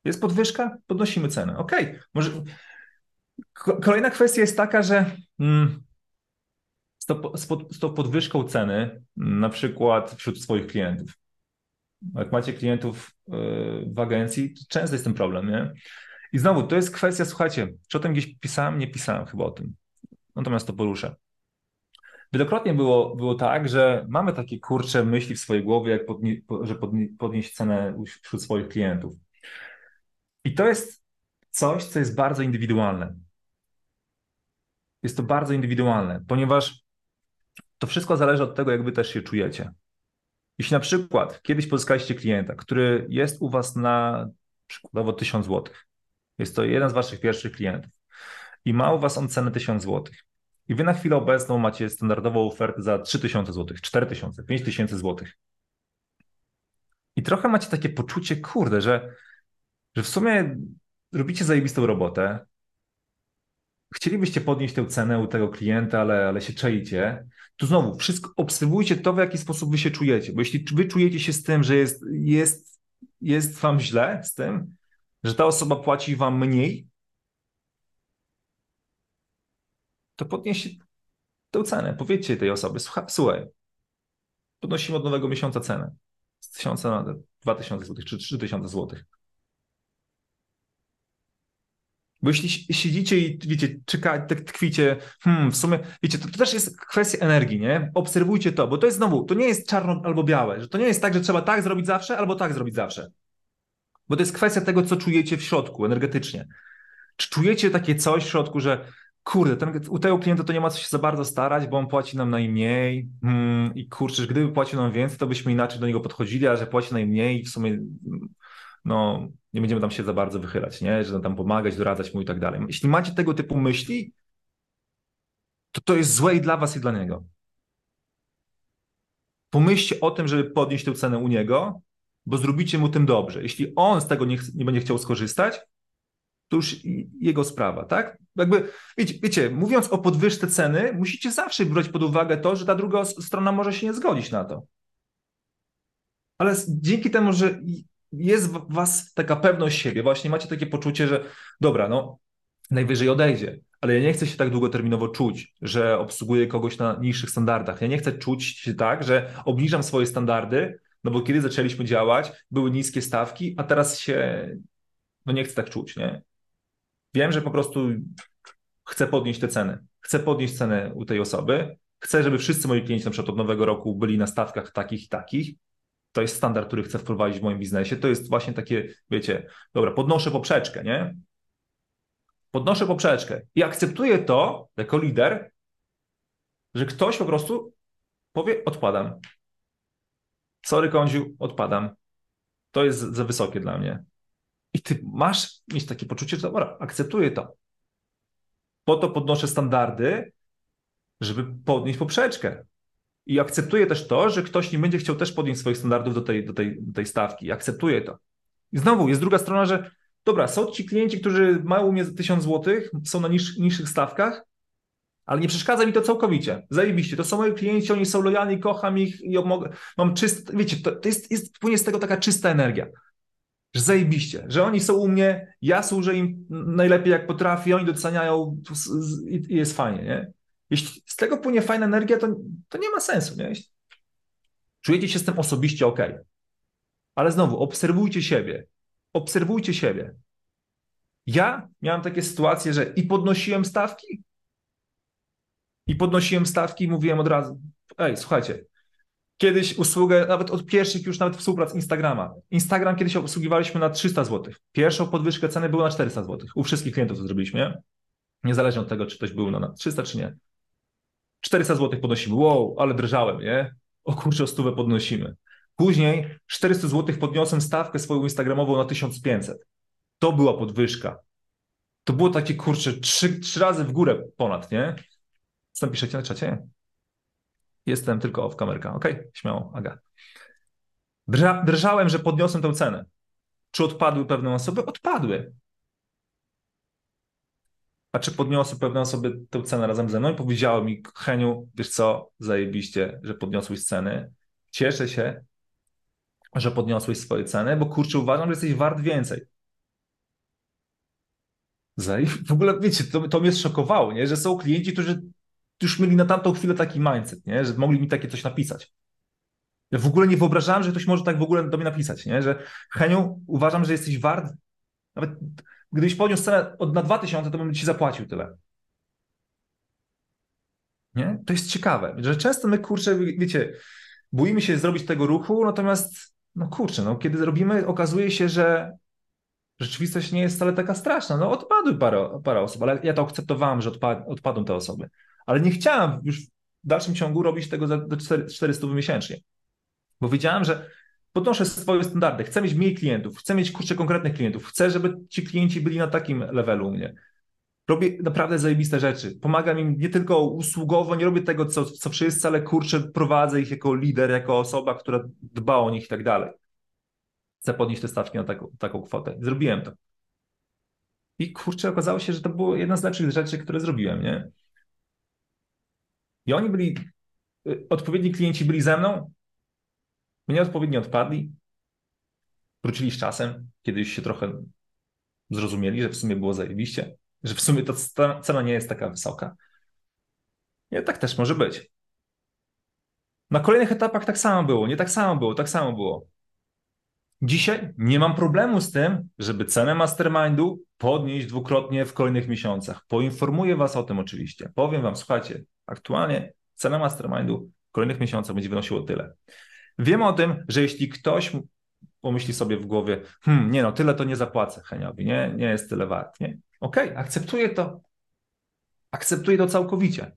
Jest podwyżka? Podnosimy cenę. OK, może Kolejna kwestia jest taka, że mm, z, tą podwyżką ceny, na przykład wśród swoich klientów, jak macie klientów y, w agencji, to często jest ten problem, nie? I znowu, to jest kwestia, słuchajcie, czy o tym gdzieś pisałem? Nie pisałem chyba o tym. Natomiast to poruszę. Wielokrotnie było, było tak, że mamy takie kurcze myśli w swojej głowie, jak podnie, że podnie, podnieść cenę wśród swoich klientów. I to jest coś, co jest bardzo indywidualne jest to bardzo indywidualne, ponieważ to wszystko zależy od tego, jak wy też się czujecie. Jeśli na przykład kiedyś pozyskaliście klienta, który jest u was na przykładowo 1000 zł, jest to jeden z waszych pierwszych klientów i ma u was on cenę 1000 zł i wy na chwilę obecną macie standardową ofertę za 3000 zł, 4000, 5000 zł. I trochę macie takie poczucie, kurde, że, że w sumie robicie zajebistą robotę, chcielibyście podnieść tę cenę u tego klienta, ale, ale się czaicie, to znowu wszystko obserwujcie to, w jaki sposób wy się czujecie. Bo jeśli wy czujecie się z tym, że jest, jest, jest wam źle z tym, że ta osoba płaci wam mniej, to podnieście tę cenę. Powiedzcie tej osobie, słuchaj, podnosimy od nowego miesiąca cenę z 1000 na 2000 zł czy 3000 zł. Bo jeśli siedzicie i wiecie, czekacie, tkwicie, hmm, w sumie, wiecie, to, to, też jest kwestia energii, nie? Obserwujcie to, bo to jest znowu, to nie jest czarno albo białe, że to nie jest tak, że trzeba tak zrobić zawsze albo tak zrobić zawsze. Bo to jest kwestia tego, co czujecie w środku energetycznie. Czy czujecie takie coś w środku, że kurde, ten, u tego klienta to nie ma co się za bardzo starać, bo on płaci nam najmniej hmm, i kurczę, gdyby płacił nam więcej, to byśmy inaczej do niego podchodzili, a że płaci najmniej i w sumie no nie będziemy tam się za bardzo wychylać, nie? że tam pomagać, doradzać mu i tak dalej. Jeśli macie tego typu myśli, to to jest złe i dla was i dla niego. Pomyślcie o tym, żeby podnieść tę cenę u niego, bo zrobicie mu tym dobrze. Jeśli on z tego nie, nie będzie chciał skorzystać, to już jego sprawa, tak? Jakby, wiecie, wiecie, mówiąc o podwyżce ceny, musicie zawsze brać pod uwagę to, że ta druga strona może się nie zgodzić na to. Ale dzięki temu, że jest w was taka pewność siebie, właśnie macie takie poczucie, że dobra, no najwyżej odejdzie, ale ja nie chcę się tak długoterminowo czuć, że obsługuję kogoś na niższych standardach. Ja nie chcę czuć się tak, że obniżam swoje standardy, no bo kiedy zaczęliśmy działać, były niskie stawki, a teraz się no nie chcę tak czuć, nie? Wiem, że po prostu chcę podnieść te ceny. Chcę podnieść cenę u tej osoby. Chcę, żeby wszyscy moi klienci na przykład od nowego roku byli na stawkach takich i takich. To jest standard, który chcę wprowadzić w moim biznesie. To jest właśnie takie, wiecie, dobra, podnoszę poprzeczkę, nie? Podnoszę poprzeczkę i akceptuję to jako lider, że ktoś po prostu powie, odpadam. Sorry, kądziu, odpadam. To jest za wysokie dla mnie. I ty masz mieć takie poczucie, że dobra, akceptuję to. Po to podnoszę standardy, żeby podnieść poprzeczkę. I akceptuję też to, że ktoś nie będzie chciał też podnieść swoich standardów do tej, do tej, do tej stawki. Akceptuję to. I znowu jest druga strona, że dobra, są ci klienci, którzy mają u mnie 1000 zł, są na niż, niższych stawkach, ale nie przeszkadza mi to całkowicie. Zajebiście. To są moi klienci, oni są lojalni, kocham ich i mam czyste, wiecie, to, to jest, jest, płynie z tego taka czysta energia. Że zajebiście, że oni są u mnie, ja służę im najlepiej jak potrafię, oni doceniają i jest fajnie, nie? Jeśli z tego płynie fajna energia, to, to nie ma sensu, nie? Czujecie się z tym osobiście ok. Ale znowu, obserwujcie siebie. Obserwujcie siebie. Ja miałem takie sytuacje, że i podnosiłem stawki, i podnosiłem stawki i mówiłem od razu, ej, słuchajcie, kiedyś usługę, nawet od pierwszych już nawet współprac Instagrama. Instagram kiedyś obsługiwaliśmy na 300 zł. Pierwszą podwyżkę ceny była na 400 zł. U wszystkich klientów to zrobiliśmy, nie? Niezależnie od tego, czy ktoś był na 300 czy nie. 400 zł podnosimy. Wow, ale drżałem, nie? O kurczę, o stówę podnosimy. Później 400 zł podniosłem stawkę swoją Instagramową na 1500. To była podwyżka. To było takie, kurczę, trzy, trzy razy w górę ponad, nie? Co tam piszecie na czacie? Jestem tylko off kamerka. Okej, okay? śmiało, Aga. Drża, drżałem, że podniosłem tę cenę. Czy odpadły pewne osoby? Odpadły. A czy podniosły pewne osoby tę cenę razem ze mną i powiedziały mi, Heniu, wiesz co, zajebiście, że podniosłeś ceny. Cieszę się, że podniosłeś swoje ceny, bo kurczę, uważam, że jesteś wart więcej. W ogóle, wiecie, to, to mnie szokowało, nie? że są klienci, którzy już mieli na tamtą chwilę taki mindset, nie? że mogli mi takie coś napisać. Ja w ogóle nie wyobrażałem, że ktoś może tak w ogóle do mnie napisać, nie? że Heniu, uważam, że jesteś wart, nawet gdybyś podniósł cenę od na 2000, to bym ci zapłacił tyle. Nie? To jest ciekawe, że często my, kurczę, wiecie, boimy się zrobić tego ruchu, natomiast, no kurczę, no, kiedy zrobimy, okazuje się, że rzeczywistość nie jest wcale taka straszna. No odpadły parę, parę osób, ale ja to akceptowałem, że odpad, odpadną te osoby ale nie chciałem już w dalszym ciągu robić tego za 400 miesięcznie, bo wiedziałem, że podnoszę swoje standardy, chcę mieć mniej klientów, chcę mieć kurczę konkretnych klientów, chcę, żeby ci klienci byli na takim levelu u mnie. Robię naprawdę zajebiste rzeczy. Pomagam im nie tylko usługowo, nie robię tego, co, co wszyscy, ale kurczę, prowadzę ich jako lider, jako osoba, która dba o nich i tak dalej. Chcę podnieść te stawki na taką, taką kwotę. Zrobiłem to. I kurczę, okazało się, że to było jedna z lepszych rzeczy, które zrobiłem, nie? I oni byli, y, odpowiedni klienci byli ze mną, mnie odpowiednio odpadli, wrócili z czasem, kiedy już się trochę zrozumieli, że w sumie było zajebiście, że w sumie ta cena nie jest taka wysoka. Nie, tak też może być. Na kolejnych etapach tak samo było, nie tak samo było, tak samo było. Dzisiaj nie mam problemu z tym, żeby cenę mastermindu podnieść dwukrotnie w kolejnych miesiącach. Poinformuję Was o tym oczywiście. Powiem Wam, słuchajcie, aktualnie cena mastermindu w kolejnych miesiącach będzie wynosiła tyle. Wiem o tym, że jeśli ktoś pomyśli sobie w głowie, hmm, nie no, tyle to nie zapłacę Heniowi, nie, nie jest tyle wart, nie? Okej, okay, akceptuję to. Akceptuję to całkowicie.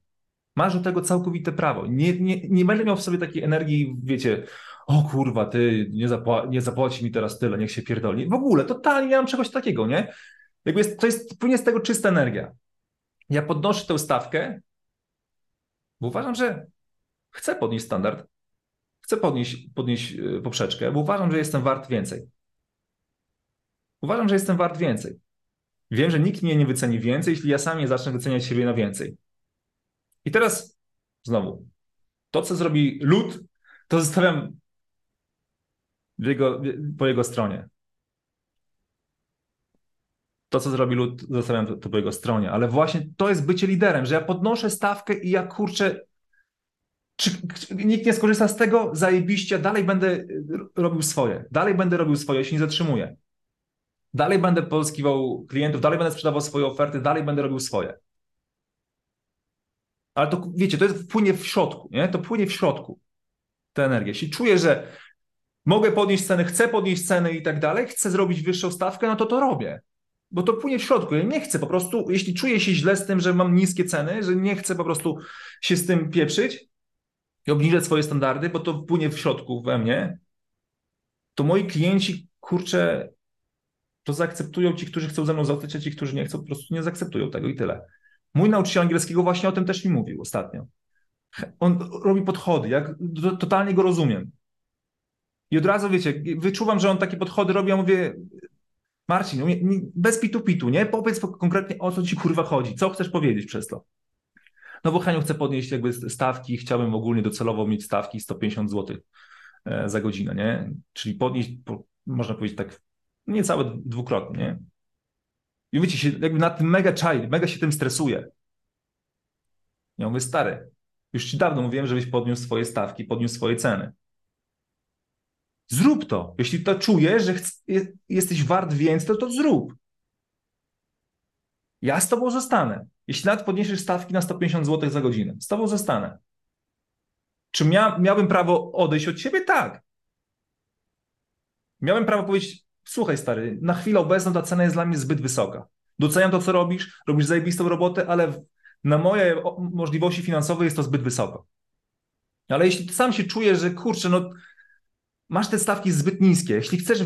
Masz do tego całkowite prawo. Nie, nie, nie będę miał w sobie takiej energii, wiecie, o kurwa, ty nie, zapła nie zapłaci mi teraz tyle, niech się pierdoli. W ogóle, totalnie nie mam czegoś takiego, nie? Jakby jest, to jest, płynie z tego czysta energia. Ja podnoszę tę stawkę, bo uważam, że chcę podnieść standard, chcę podnieść, podnieść y, poprzeczkę, bo uważam, że jestem wart więcej. Uważam, że jestem wart więcej. Wiem, że nikt mnie nie wyceni więcej, jeśli ja sam nie zacznę wyceniać siebie na więcej. I teraz znowu, to co zrobi lud, to zostawiam jego, po jego stronie. To, co zrobi lud, zostawiam to, to po jego stronie, ale właśnie to jest bycie liderem, że ja podnoszę stawkę i ja kurczę, czy, nikt nie skorzysta z tego, zajebiście, dalej będę robił swoje, dalej będę robił swoje, się nie zatrzymuję. Dalej będę pozyskiwał klientów, dalej będę sprzedawał swoje oferty, dalej będę robił swoje. Ale to wiecie, to jest, płynie w środku, nie? To płynie w środku ta energia. Jeśli czuję, że mogę podnieść ceny, chcę podnieść ceny i tak dalej, chcę zrobić wyższą stawkę, no to to robię. Bo to płynie w środku. Ja nie chcę po prostu, jeśli czuję się źle z tym, że mam niskie ceny, że nie chcę po prostu się z tym pieprzyć i obniżać swoje standardy, bo to płynie w środku we mnie, to moi klienci, kurczę, to zaakceptują ci, którzy chcą ze mną zostać, a ci, którzy nie chcą, po prostu nie zaakceptują tego i tyle. Mój nauczyciel angielskiego właśnie o tym też mi mówił ostatnio. On robi podchody, jak totalnie go rozumiem. I od razu, wiecie, wyczuwam, że on takie podchody robi, ja mówię, Marcin, no bez pitu-pitu, nie? Powiedz konkretnie, o co ci kurwa chodzi, co chcesz powiedzieć przez to. No bo Heniu chcę podnieść jakby stawki, chciałbym ogólnie docelowo mieć stawki 150 zł e, za godzinę, nie? Czyli podnieść, można powiedzieć tak, niecałe dwukrotnie, nie? I wiecie, się jakby na tym mega czai, mega się tym stresuje. Ja mówię, stary, już ci dawno mówiłem, żebyś podniósł swoje stawki, podniósł swoje ceny. Zrób to. Jeśli to czujesz, że jesteś wart więcej, to to zrób. Ja z tobą zostanę. Jeśli nawet podniesiesz stawki na 150 zł za godzinę, z tobą zostanę. Czy mia miałbym prawo odejść od ciebie? Tak. Miałem prawo powiedzieć, słuchaj stary, na chwilę obecną ta cena jest dla mnie zbyt wysoka. Doceniam to, co robisz, robisz zajebistą robotę, ale na moje możliwości finansowe jest to zbyt wysoko. Ale jeśli sam się czujesz, że kurczę, no masz te stawki zbyt niskie, jeśli chcesz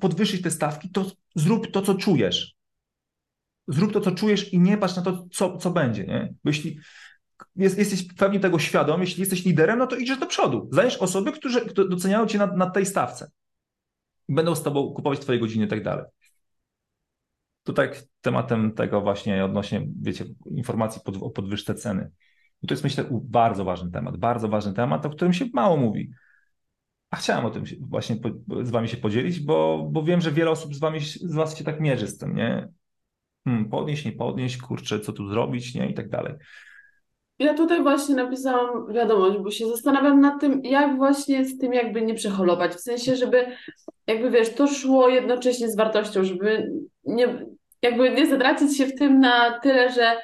podwyższyć te stawki, to zrób to, co czujesz. Zrób to, co czujesz i nie patrz na to, co, co będzie, nie? Bo jeśli jest, jesteś pewnie tego świadom, jeśli jesteś liderem, no to idziesz do przodu. Znajdziesz osoby, które doceniają cię na, na tej stawce. Będą z tobą kupować twoje godziny i tak dalej. Tutaj tematem tego właśnie odnośnie, wiecie, informacji pod, o podwyżce ceny. I to jest myślę bardzo ważny temat, bardzo ważny temat, o którym się mało mówi. A chciałem o tym właśnie z wami się podzielić, bo, bo wiem, że wiele osób z wami z was się tak mierzy z tym, nie? Hmm, podnieść, nie podnieść, kurczę, co tu zrobić, nie? I tak dalej. Ja tutaj właśnie napisałam wiadomość, bo się zastanawiam nad tym, jak właśnie z tym jakby nie przeholować. W sensie, żeby jakby wiesz, to szło jednocześnie z wartością, żeby nie, jakby nie zatracić się w tym na tyle, że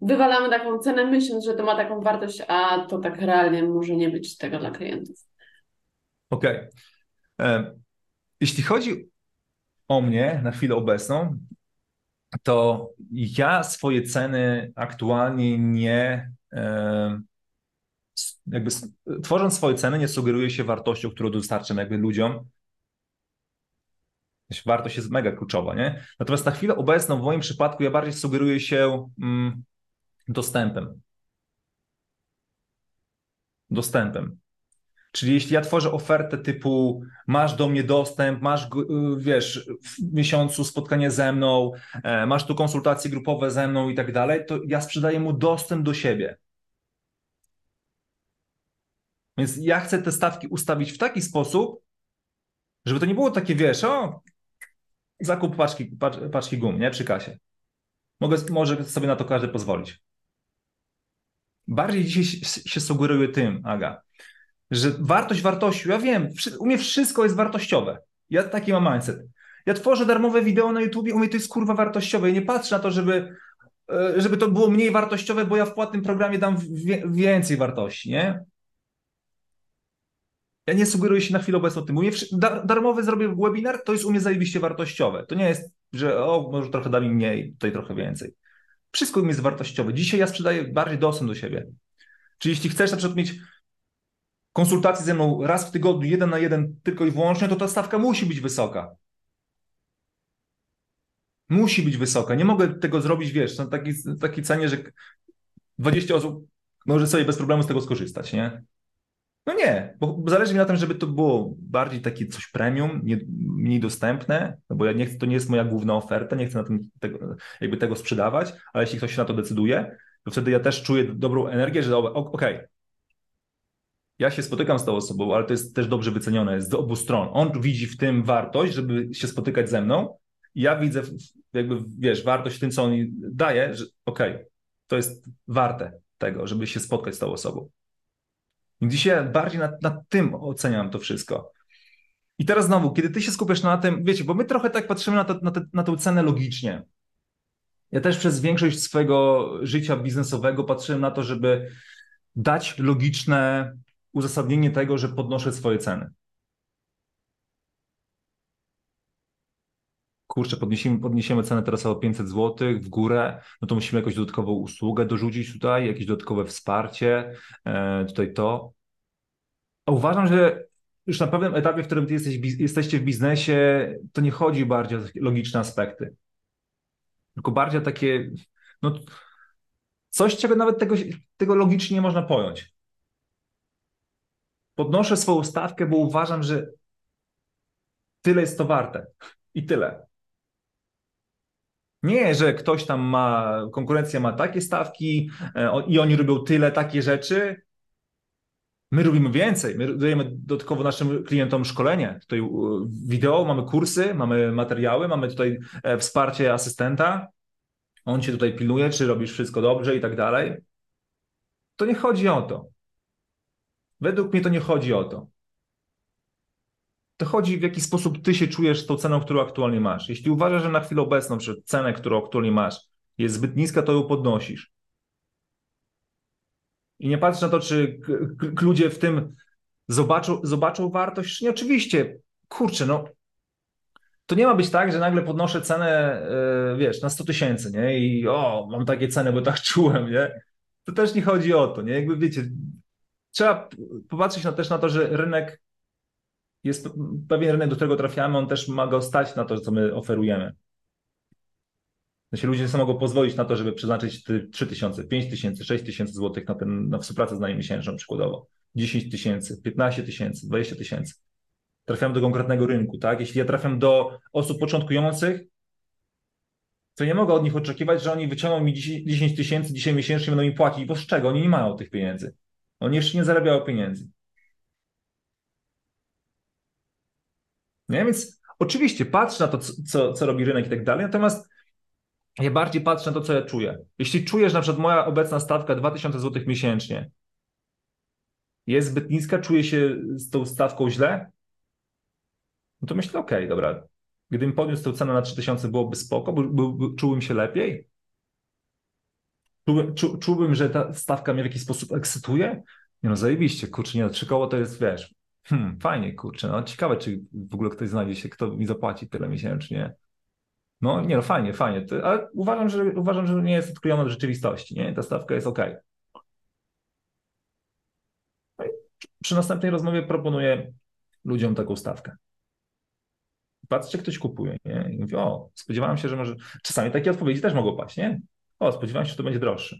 wywalamy taką cenę, myśląc, że to ma taką wartość, a to tak realnie może nie być tego dla klientów. Okej. Okay. E, jeśli chodzi o mnie na chwilę obecną, to ja swoje ceny aktualnie nie. Jakby tworząc swoje ceny, nie sugeruję się wartością, którą dostarczam jakby ludziom. Wartość jest mega kluczowa, nie? Natomiast na chwilę obecną, w moim przypadku, ja bardziej sugeruję się mm, dostępem. Dostępem. Czyli jeśli ja tworzę ofertę typu masz do mnie dostęp, masz, y, wiesz, w miesiącu spotkanie ze mną, e, masz tu konsultacje grupowe ze mną i tak dalej, to ja sprzedaję mu dostęp do siebie. Więc ja chcę te stawki ustawić w taki sposób, żeby to nie było takie, wiesz, o, zakup paczki, paczki gum, nie, przy kasie. Mogę, może sobie na to każdy pozwolić. Bardziej dzisiaj się sugeruję tym, Aga, że wartość wartością, ja wiem, u mnie wszystko jest wartościowe. Ja taki mam mindset. Ja tworzę darmowe wideo na YouTubie, u mnie to jest kurwa wartościowe. Ja nie patrzę na to, żeby, e, żeby to było mniej wartościowe, bo ja w płatnym programie dam więcej wartości, nie? Ja nie sugeruję się na chwilę obecną tym. U mnie darmowy zrobię webinar, to jest u mnie zajebiście wartościowe. To nie jest, że o, może trochę da mi mniej, tutaj trochę więcej. Wszystko mnie jest wartościowe. Dzisiaj ja sprzedaję bardziej dostęp do siebie. Czyli jeśli chcesz na przykład mieć konsultacje ze mną raz w tygodniu, jeden na jeden tylko i wyłącznie, to ta stawka musi być wysoka. Musi być wysoka. Nie mogę tego zrobić, wiesz, na takiej, takiej cenie, że 20 osób może sobie bez problemu z tego skorzystać, nie? No nie, bo zależy mi na tym, żeby to było bardziej takie coś premium, nie, mniej dostępne, no bo ja nie chcę, to nie jest moja główna oferta, nie chcę na tym tego, jakby tego sprzedawać, ale jeśli ktoś się na to decyduje, to wtedy ja też czuję dobrą energię, że okej, okay, ja się spotykam z tą osobą, ale to jest też dobrze wycenione z obu stron. On widzi w tym wartość, żeby się spotykać ze mną. Ja widzę, jakby wiesz, wartość w tym, co on daje, że okej, okay, to jest warte tego, żeby się spotkać z tą osobą. I dzisiaj bardziej nad, nad tym oceniam to wszystko. I teraz znowu, kiedy ty się skupiasz na tym, wiecie, bo my trochę tak patrzymy na, to, na, te, na tę cenę logicznie. Ja też przez większość swojego życia biznesowego patrzyłem na to, żeby dać logiczne uzasadnienie tego, że podnoszę swoje ceny. Kurczę, podniesiemy, podniesiemy cenę teraz o 500 zł w górę, no to musimy jakąś dodatkową usługę dorzucić tutaj, jakieś dodatkowe wsparcie, e, tutaj to. A uważam, że już na pewnym etapie, w którym ty jesteś, jesteście w biznesie, to nie chodzi bardziej o logiczne aspekty, tylko bardziej o takie, no, coś, czego nawet tego, tego logicznie nie można pojąć. Podnoszę swoją stawkę, bo uważam, że tyle jest to warte i tyle. Nie, że ktoś tam ma, konkurencja ma takie stawki e, i oni robią tyle, takie rzeczy. My robimy więcej. My dajemy dodatkowo naszym klientom szkolenie. Tutaj e, wideo, mamy kursy, mamy materiały, mamy tutaj e, wsparcie asystenta. On cię tutaj pilnuje, czy robisz wszystko dobrze i tak dalej. To nie chodzi o to. Według mnie to nie chodzi o to to chodzi w jaki sposób ty się czujesz z tą ceną, którą aktualnie masz. Jeśli uważasz, że na chwilę obecną, że cenę, którą aktualnie masz, jest zbyt niska, to ją podnosisz. I nie patrz na to, czy ludzie w tym zobaczą, zobaczą wartość, czy nie. Oczywiście, kurczę, no to nie ma być tak, że nagle podnoszę cenę, yy, wiesz, na 100 tysięcy, nie? I o, mam takie ceny, bo tak czułem, nie? To też nie chodzi o to, nie? Jakby wiecie, trzeba popatrzeć na, też na to, że rynek jest pewien rynek, do którego trafiamy, on też ma go stać na to, co my oferujemy. Znaczy ludzie sobie mogą pozwolić na to, żeby przeznaczyć 3 tysiące, 5 tysięcy, 6 tysięcy złotych na, ten, na współpracę z nami miesięczną przykładowo. 10 tysięcy, 15 tysięcy, 20 tysięcy. Trafiam do konkretnego rynku, tak? Jeśli ja trafiam do osób początkujących, to nie mogę od nich oczekiwać, że oni wyciągną mi 10 tysięcy dzisiaj miesięcznie będą mi płacić, bo z czego? Oni nie mają tych pieniędzy. Oni jeszcze nie zarabiają pieniędzy. Nie? Więc oczywiście patrzę na to, co, co robi rynek i tak dalej, natomiast ja bardziej patrzę na to, co ja czuję. Jeśli czujesz, na przykład moja obecna stawka 2000 zł miesięcznie jest zbyt niska, czuję się z tą stawką źle, no to myślę, okej, okay, dobra, gdybym podniósł tę cenę na 3000 byłoby spoko, bo, bo, bo czułbym się lepiej, czułbym, czu, czułbym, że ta stawka mnie w jakiś sposób ekscytuje, nie no zajebiście, kurczę, nie no, trzy koło to jest, wiesz, Hmm, fajnie, kurczę. No, ciekawe, czy w ogóle ktoś znajdzie się, kto mi zapłaci tyle miesięcznie. No nie, no fajnie, fajnie. Ale uważam, że uważam, że nie jest odklejona od rzeczywistości, nie? Ta stawka jest ok. No przy następnej rozmowie proponuję ludziom taką stawkę. Patrzcie, ktoś kupuje, nie? I o, spodziewałem się, że może... Czasami takie odpowiedzi też mogą paść, nie? O, spodziewałem się, że to będzie droższe.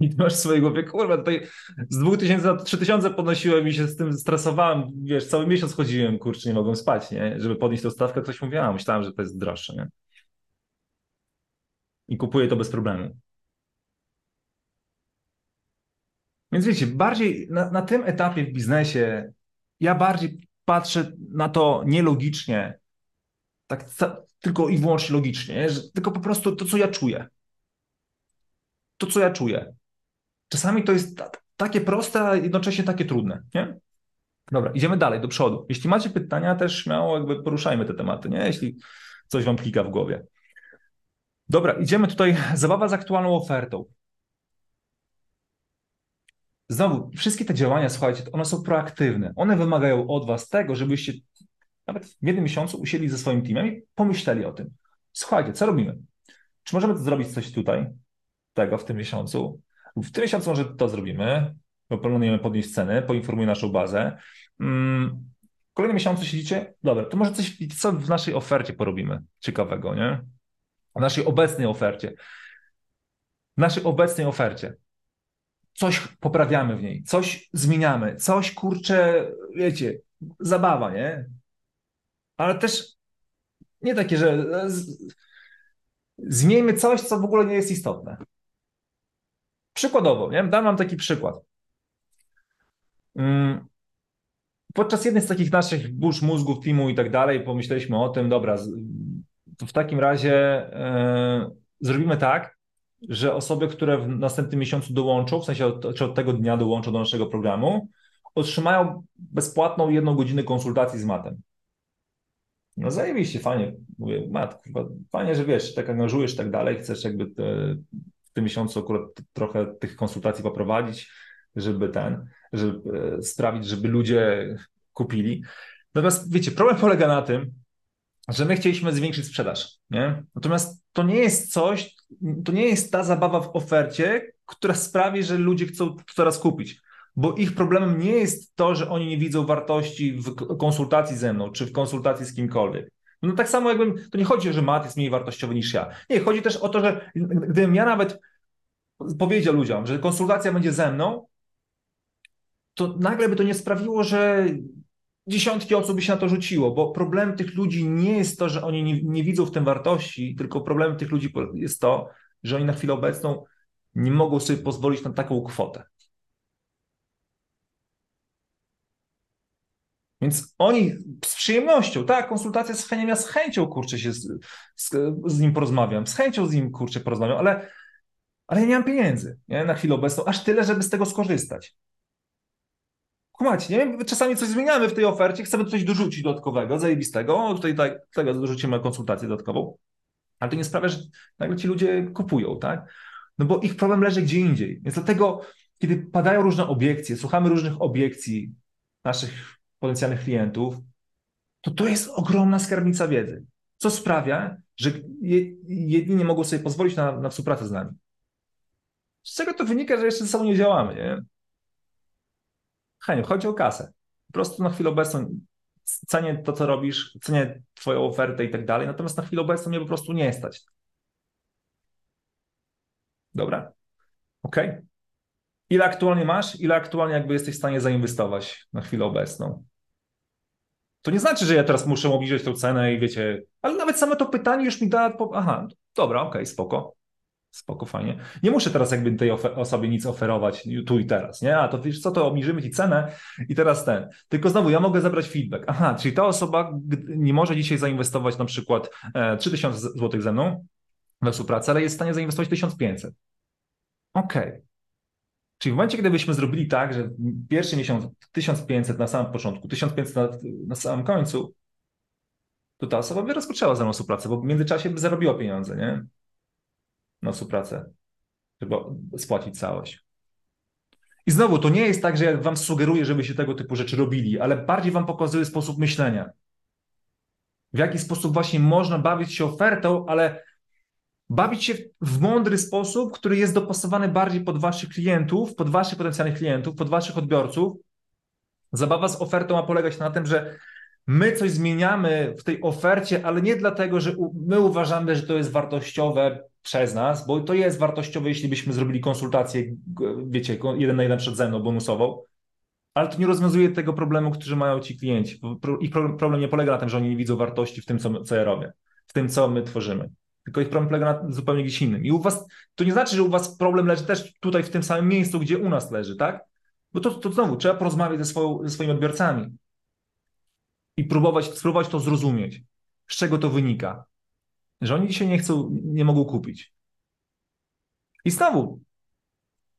I masz w swojej głowie, kurwa, tutaj z 2000 na 3000 podnosiłem i się z tym stresowałem, wiesz, cały miesiąc chodziłem, kurczę, nie mogłem spać, nie? Żeby podnieść tę stawkę, ktoś mówi, a myślałem, że to jest droższe, nie? I kupuję to bez problemu. Więc wiecie, bardziej na, na tym etapie w biznesie ja bardziej patrzę na to nielogicznie, tak tylko i wyłącznie logicznie, że tylko po prostu to, co ja czuję. To, co ja czuję. Czasami to jest takie proste, a jednocześnie takie trudne, nie? Dobra, idziemy dalej, do przodu. Jeśli macie pytania, też śmiało jakby poruszajmy te tematy, nie? Jeśli coś wam klika w głowie. Dobra, idziemy tutaj. Zabawa z aktualną ofertą. Znowu, wszystkie te działania, słuchajcie, one są proaktywne. One wymagają od was tego, żebyście nawet w jednym miesiącu usiedli ze swoim teamem i pomyśleli o tym. Słuchajcie, co robimy? Czy możemy zrobić coś tutaj, tego w tym miesiącu? W tym miesiącu może to zrobimy, bo planujemy podnieść ceny, poinformuj naszą bazę. Mm, w kolejnym miesiącu siedzicie, dobra, to może coś co w naszej ofercie porobimy ciekawego, nie? W naszej obecnej ofercie. W naszej obecnej ofercie. Coś poprawiamy w niej, coś zmieniamy, coś kurczę, wiecie, zabawa, nie? Ale też nie takie, że zmieńmy coś, co w ogóle nie jest istotne. Przykładowo, nie? dam wam taki przykład. Mm, podczas jednej z takich naszych burz mózgów, teamu i tak dalej, pomyśleliśmy o tym, dobra, to w takim razie yy, zrobimy tak, że osoby, które w następnym miesiącu dołączą, w sensie od, czy od tego dnia dołączą do naszego programu, otrzymają bezpłatną jedną godzinę konsultacji z matem. No zajebiście, fajnie. Mówię, Mat, fajnie, że wiesz, tak angażujesz i tak dalej, chcesz jakby te, tym miesiącu akurat trochę tych konsultacji poprowadzić, żeby ten, żeby e, sprawić, żeby ludzie kupili. Natomiast wiecie, problem polega na tym, że my chcieliśmy zwiększyć sprzedaż, nie? Natomiast to nie jest coś, to nie jest ta zabawa w ofercie, która sprawi, że ludzie chcą coraz kupić bo ich problemem nie jest to, że oni nie widzą wartości w konsultacji ze mną, czy w konsultacji z kimkolwiek. No tak samo jakbym, to nie chodzi, że Mat jest mniej wartościowy niż ja. Nie, chodzi też o to, że gdybym ja nawet powiedział ludziom, że konsultacja będzie ze mną, to nagle by to nie sprawiło, że dziesiątki osób by się na to rzuciło, bo problem tych ludzi nie jest to, że oni nie, nie widzą w tym wartości, tylko problem tych ludzi jest to, że oni na chwilę obecną nie mogą sobie pozwolić na taką kwotę. Więc oni z przyjemnością, tak, konsultacja z Heniem, ja z chęcią, kurczę, się z, z, z, nim porozmawiam, z chęcią z nim, kurczę, porozmawiam, ale, ale ja nie mam pieniędzy, nie, na chwilę obecną, aż tyle, żeby z tego skorzystać. Kumacie, nie? Czasami coś zmieniamy w tej ofercie, chcemy coś dorzucić dodatkowego, zajebistego, tutaj tak, tego dorzucimy konsultację dodatkową, ale to nie sprawia, że nagle ci ludzie kupują, tak? No bo ich problem leży gdzie indziej. Więc dlatego, kiedy padają różne obiekcje, słuchamy różnych obiekcji naszych potencjalnych klientów, to to jest ogromna skarbnica wiedzy, co sprawia, że jedni nie mogą sobie pozwolić na, na współpracę z nami. Z czego to wynika, że jeszcze ze sobą nie działamy, nie? Heniu, chodzi o kasę. Po prostu na chwilę obecną cenię to, co robisz, cenię twoją ofertę i tak dalej, natomiast na chwilę obecną mnie po prostu nie stać. Dobra? Ok? Ile aktualnie masz? Ile aktualnie jakby jesteś w stanie zainwestować na chwilę obecną? To nie znaczy, że ja teraz muszę obniżyć tę cenę i wiecie, ale nawet same to pytanie już mi da, aha, dobra, okej, spoko, spoko, fajnie. Nie muszę teraz jakby tej osobie nic oferować tu i teraz, nie? A to wiesz co, to obniżymy ci cenę i teraz ten. Tylko znowu, ja mogę zebrać feedback. Aha, czyli ta osoba nie może dzisiaj zainwestować na przykład 3000 e, zł ze mną we współpracę, ale jest w stanie zainwestować 1500. Okej, okay. Czyli w momencie, gdybyśmy zrobili tak, że pierwszy miesiąc 1500 na samym początku, 1500 na, na samym końcu, to ta osoba by rozpoczęła ze mną współpracę, bo w międzyczasie by zarobiła pieniądze, nie? Na współpracę, żeby spłacić całość. I znowu, to nie jest tak, że ja wam sugeruję, żebyście tego typu rzeczy robili, ale bardziej wam pokazuję sposób myślenia. W jaki sposób właśnie można bawić się ofertą, ale bawić się w mądry sposób, który jest dopasowany bardziej pod waszych klientów, pod waszych potencjalnych klientów, pod waszych odbiorców. Zabawa z ofertą ma polegać na tym, że my coś zmieniamy w tej ofercie, ale nie dlatego, że my uważamy, że to jest wartościowe przez nas, bo to jest wartościowe, jeśli byśmy zrobili konsultację, wiecie, jeden na jeden przed ze mną bonusową, ale to nie rozwiązuje tego problemu, który mają ci klienci. Ich problem nie polega na tym, że oni nie widzą wartości w tym, co, co ja robię, w tym, co my tworzymy tylko ich problem polega na zupełnie gdzieś innym. I u was, to nie znaczy, że u was problem leży też tutaj w tym samym miejscu, gdzie u nas leży, tak? Bo to, to znowu, trzeba porozmawiać ze, swoją, ze swoimi odbiorcami i próbować, spróbować to zrozumieć, z czego to wynika, że oni dzisiaj nie chcą, nie mogą kupić. I znowu,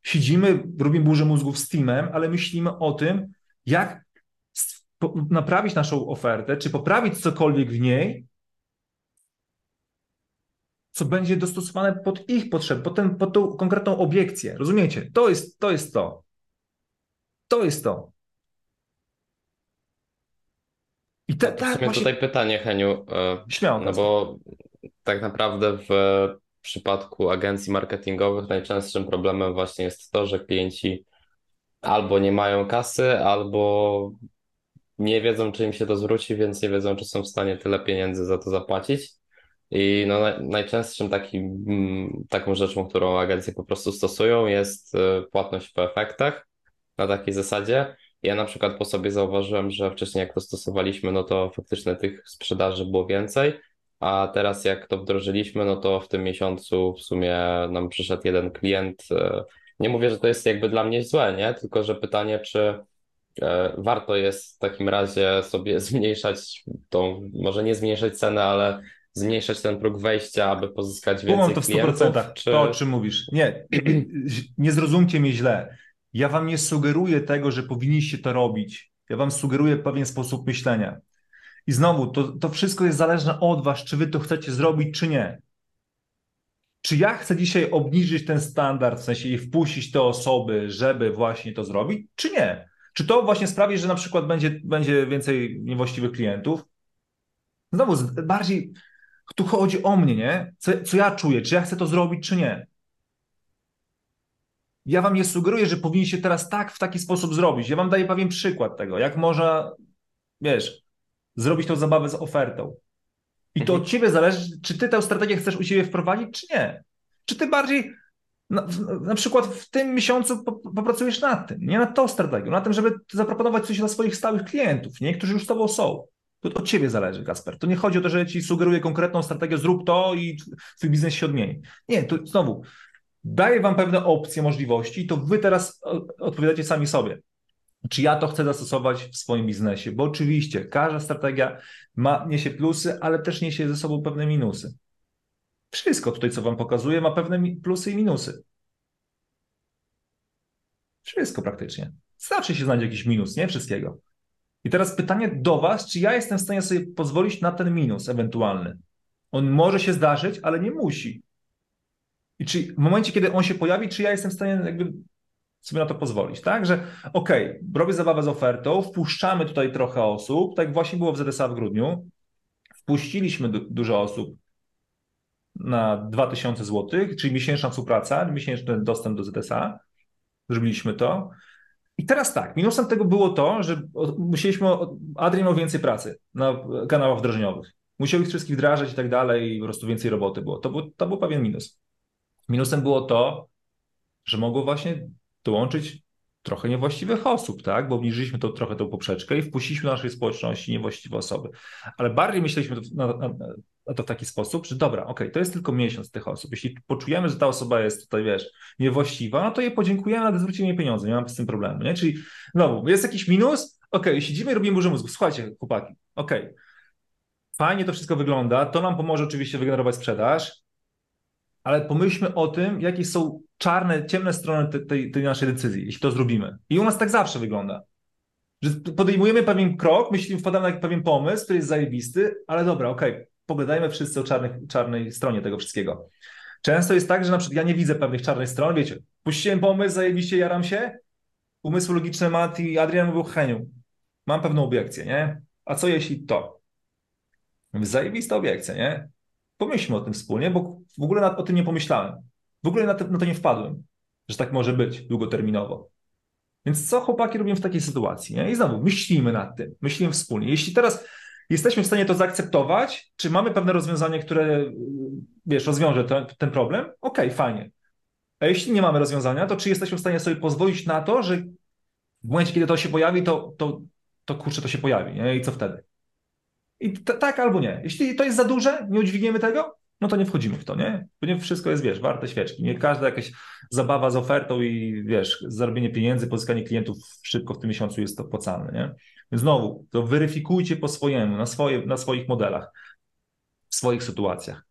siedzimy, robimy burzę mózgów z teamem, ale myślimy o tym, jak naprawić naszą ofertę, czy poprawić cokolwiek w niej, co będzie dostosowane pod ich potrzeby, pod, ten, pod tą konkretną obiekcję. Rozumiecie? To jest to. Jest to. to jest to. I te, tak, właśnie... tutaj pytanie, Heniu. E, Śmiało. No bo tak naprawdę w przypadku agencji marketingowych najczęstszym problemem właśnie jest to, że klienci albo nie mają kasy, albo nie wiedzą, czy im się to zwróci, więc nie wiedzą, czy są w stanie tyle pieniędzy za to zapłacić. I no, najczęstszym takim, mm, taką rzeczą, którą agencje po prostu stosują, jest y, płatność po efektach na takiej zasadzie. Ja na przykład po sobie zauważyłem, że wcześniej jak to stosowaliśmy, no to faktycznie tych sprzedaży było więcej, a teraz jak to wdrożyliśmy, no to w tym miesiącu w sumie nam przyszedł jeden klient. Y, nie mówię, że to jest jakby dla mnie złe, nie? Tylko, że pytanie, czy y, warto jest w takim razie sobie zmniejszać tą, może nie zmniejszać cenę, ale zmniejszać ten próg wejścia, aby pozyskać więcej Kumam to w 100%, klientów? Czy... To, o czym mówisz. Nie, nie zrozumcie mnie źle. Ja wam nie sugeruję tego, że powinniście to robić. Ja wam sugeruję pewien sposób myślenia. I znowu, to, to wszystko jest zależne od was, czy wy to chcecie zrobić, czy nie. Czy ja chcę dzisiaj obniżyć ten standard, w sensie i wpuścić te osoby, żeby właśnie to zrobić, czy nie? Czy to właśnie sprawi, że na przykład będzie, będzie więcej niewłaściwych klientów? Znowu, bardziej tu chodzi o mnie, nie? Co, co ja czuję, czy ja chcę to zrobić, czy nie? Ja wam nie sugeruję, że powinniście teraz tak, w taki sposób zrobić. Ja wam daję pewien przykład tego, jak można, wiesz, zrobić tą zabawę z ofertą. I to od ciebie zależy, czy ty tę strategię chcesz u siebie wprowadzić, czy nie. Czy ty bardziej na, na przykład w tym miesiącu popracujesz nad tym, nie nad tą strategią, na tym, żeby zaproponować coś dla swoich stałych klientów, nie, którzy już z tobą są. To od ciebie zależy, Kasper. To nie chodzi o to, że ja ci sugeruję konkretną strategię, zrób to i twój biznes się odmieni. Nie, to znowu daję wam pewne opcje, możliwości, to wy teraz odpowiadacie sami sobie. Czy ja to chcę zastosować w swoim biznesie? Bo oczywiście każda strategia ma, niesie plusy, ale też niesie ze sobą pewne minusy. Wszystko tutaj, co wam pokazuję, ma pewne plusy i minusy. Wszystko praktycznie. Zawsze się znajdzie jakiś minus, nie wszystkiego. I teraz pytanie do Was, czy ja jestem w stanie sobie pozwolić na ten minus ewentualny? On może się zdarzyć, ale nie musi. I czy w momencie, kiedy on się pojawi, czy ja jestem w stanie jakby sobie na to pozwolić, tak? Że okej, okay, robię zabawę z ofertą, wpuszczamy tutaj trochę osób, tak właśnie było w ZSA w grudniu, wpuściliśmy du dużo osób na 2000 zł, czyli miesięczna współpraca, miesięczny dostęp do ZSA, zrobiliśmy to. I teraz tak, minusem tego było to, że musieliśmy, Adrian miał więcej pracy na kanałach wdrożeniowych. Musiał ich wszystkich wdrażać i tak dalej i po prostu więcej roboty było. To, był. to był pewien minus. Minusem było to, że mogło właśnie dołączyć trochę niewłaściwych osób, tak? Bo obniżyliśmy to trochę tą poprzeczkę i wpuściliśmy do naszej społeczności niewłaściwe osoby. Ale bardziej myśleliśmy na, na, na to w taki sposób, że dobra, ok, to jest tylko miesiąc tych osób. Jeśli poczujemy, że ta osoba jest tutaj, wiesz, niewłaściwa, no to jej podziękujemy, ale zwrócimy jej pieniądze, nie mam z tym problemu, nie? Czyli znowu, jest jakiś minus, ok, siedzimy i robimy burzę mózgu. Słuchajcie, chłopaki, ok, fajnie to wszystko wygląda, to nam pomoże oczywiście wygenerować sprzedaż, ale pomyślmy o tym, jakie są czarne, ciemne strony tej, tej, tej naszej decyzji, jeśli to zrobimy. I u nas tak zawsze wygląda. Że podejmujemy pewien krok, myślimy, wpadamy na pewien pomysł, który jest zajebisty, ale dobra, okej, okay, pogadajmy wszyscy o czarnych, czarnej stronie tego wszystkiego. Często jest tak, że na przykład ja nie widzę pewnych czarnych stron, wiecie, puściłem pomysł, zajebiście jaram się, umysł logiczny Mati, Adrian mówił, Heniu, mam pewną obiekcję, nie? A co jeśli to? Zajebista obiekcja, nie? Pomyślmy o tym wspólnie, bo w ogóle o tym nie pomyślałem. W ogóle na to, na to nie wpadłem, że tak może być długoterminowo. Więc co chłopaki robią w takiej sytuacji? Nie? I znowu myślimy nad tym, myślimy wspólnie. Jeśli teraz jesteśmy w stanie to zaakceptować, czy mamy pewne rozwiązanie, które wiesz, rozwiąże ten, ten problem? Okej, okay, fajnie. A jeśli nie mamy rozwiązania, to czy jesteśmy w stanie sobie pozwolić na to, że w momencie, kiedy to się pojawi, to, to, to kurczę, to się pojawi, nie? I co wtedy? I tak albo nie. Jeśli to jest za duże, nie udźwigniemy tego, no to nie wchodzimy w to, nie? Bo nie wszystko jest, wiesz, warte świeczki. Nie każda jakaś zabawa z ofertą i, wiesz, zarobienie pieniędzy, pozyskanie klientów szybko w tym miesiącu jest to opłacalne, nie? Więc znowu, to weryfikujcie po swojemu, na, swoje, na swoich modelach, w swoich sytuacjach.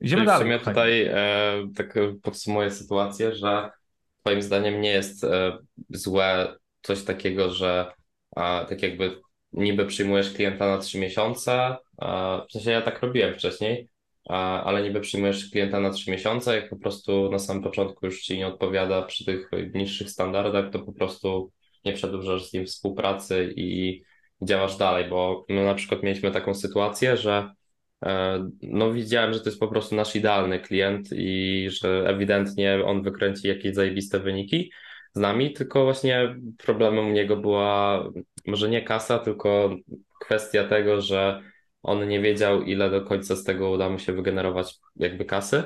Idziemy dalej. W sumie tutaj e, tak podsumuję sytuację, że Twoim zdaniem nie jest e, złe coś takiego, że a, tak jakby niby przyjmujesz klienta na trzy miesiące, w sensie ja tak robiłem wcześniej, ale niby przyjmujesz klienta na trzy miesiące, jak po prostu na samym początku już ci nie odpowiada przy tych niższych standardach, to po prostu nie przedłużasz z nim współpracy i działasz dalej, bo my na przykład mieliśmy taką sytuację, że e, no widziałem, że to jest po prostu nasz idealny klient i że ewidentnie on wykręci jakieś zajebiste wyniki z nami, tylko właśnie problemem u niego była może nie kasa, tylko kwestia tego, że on nie wiedział, ile do końca z tego uda mu się wygenerować jakby kasy.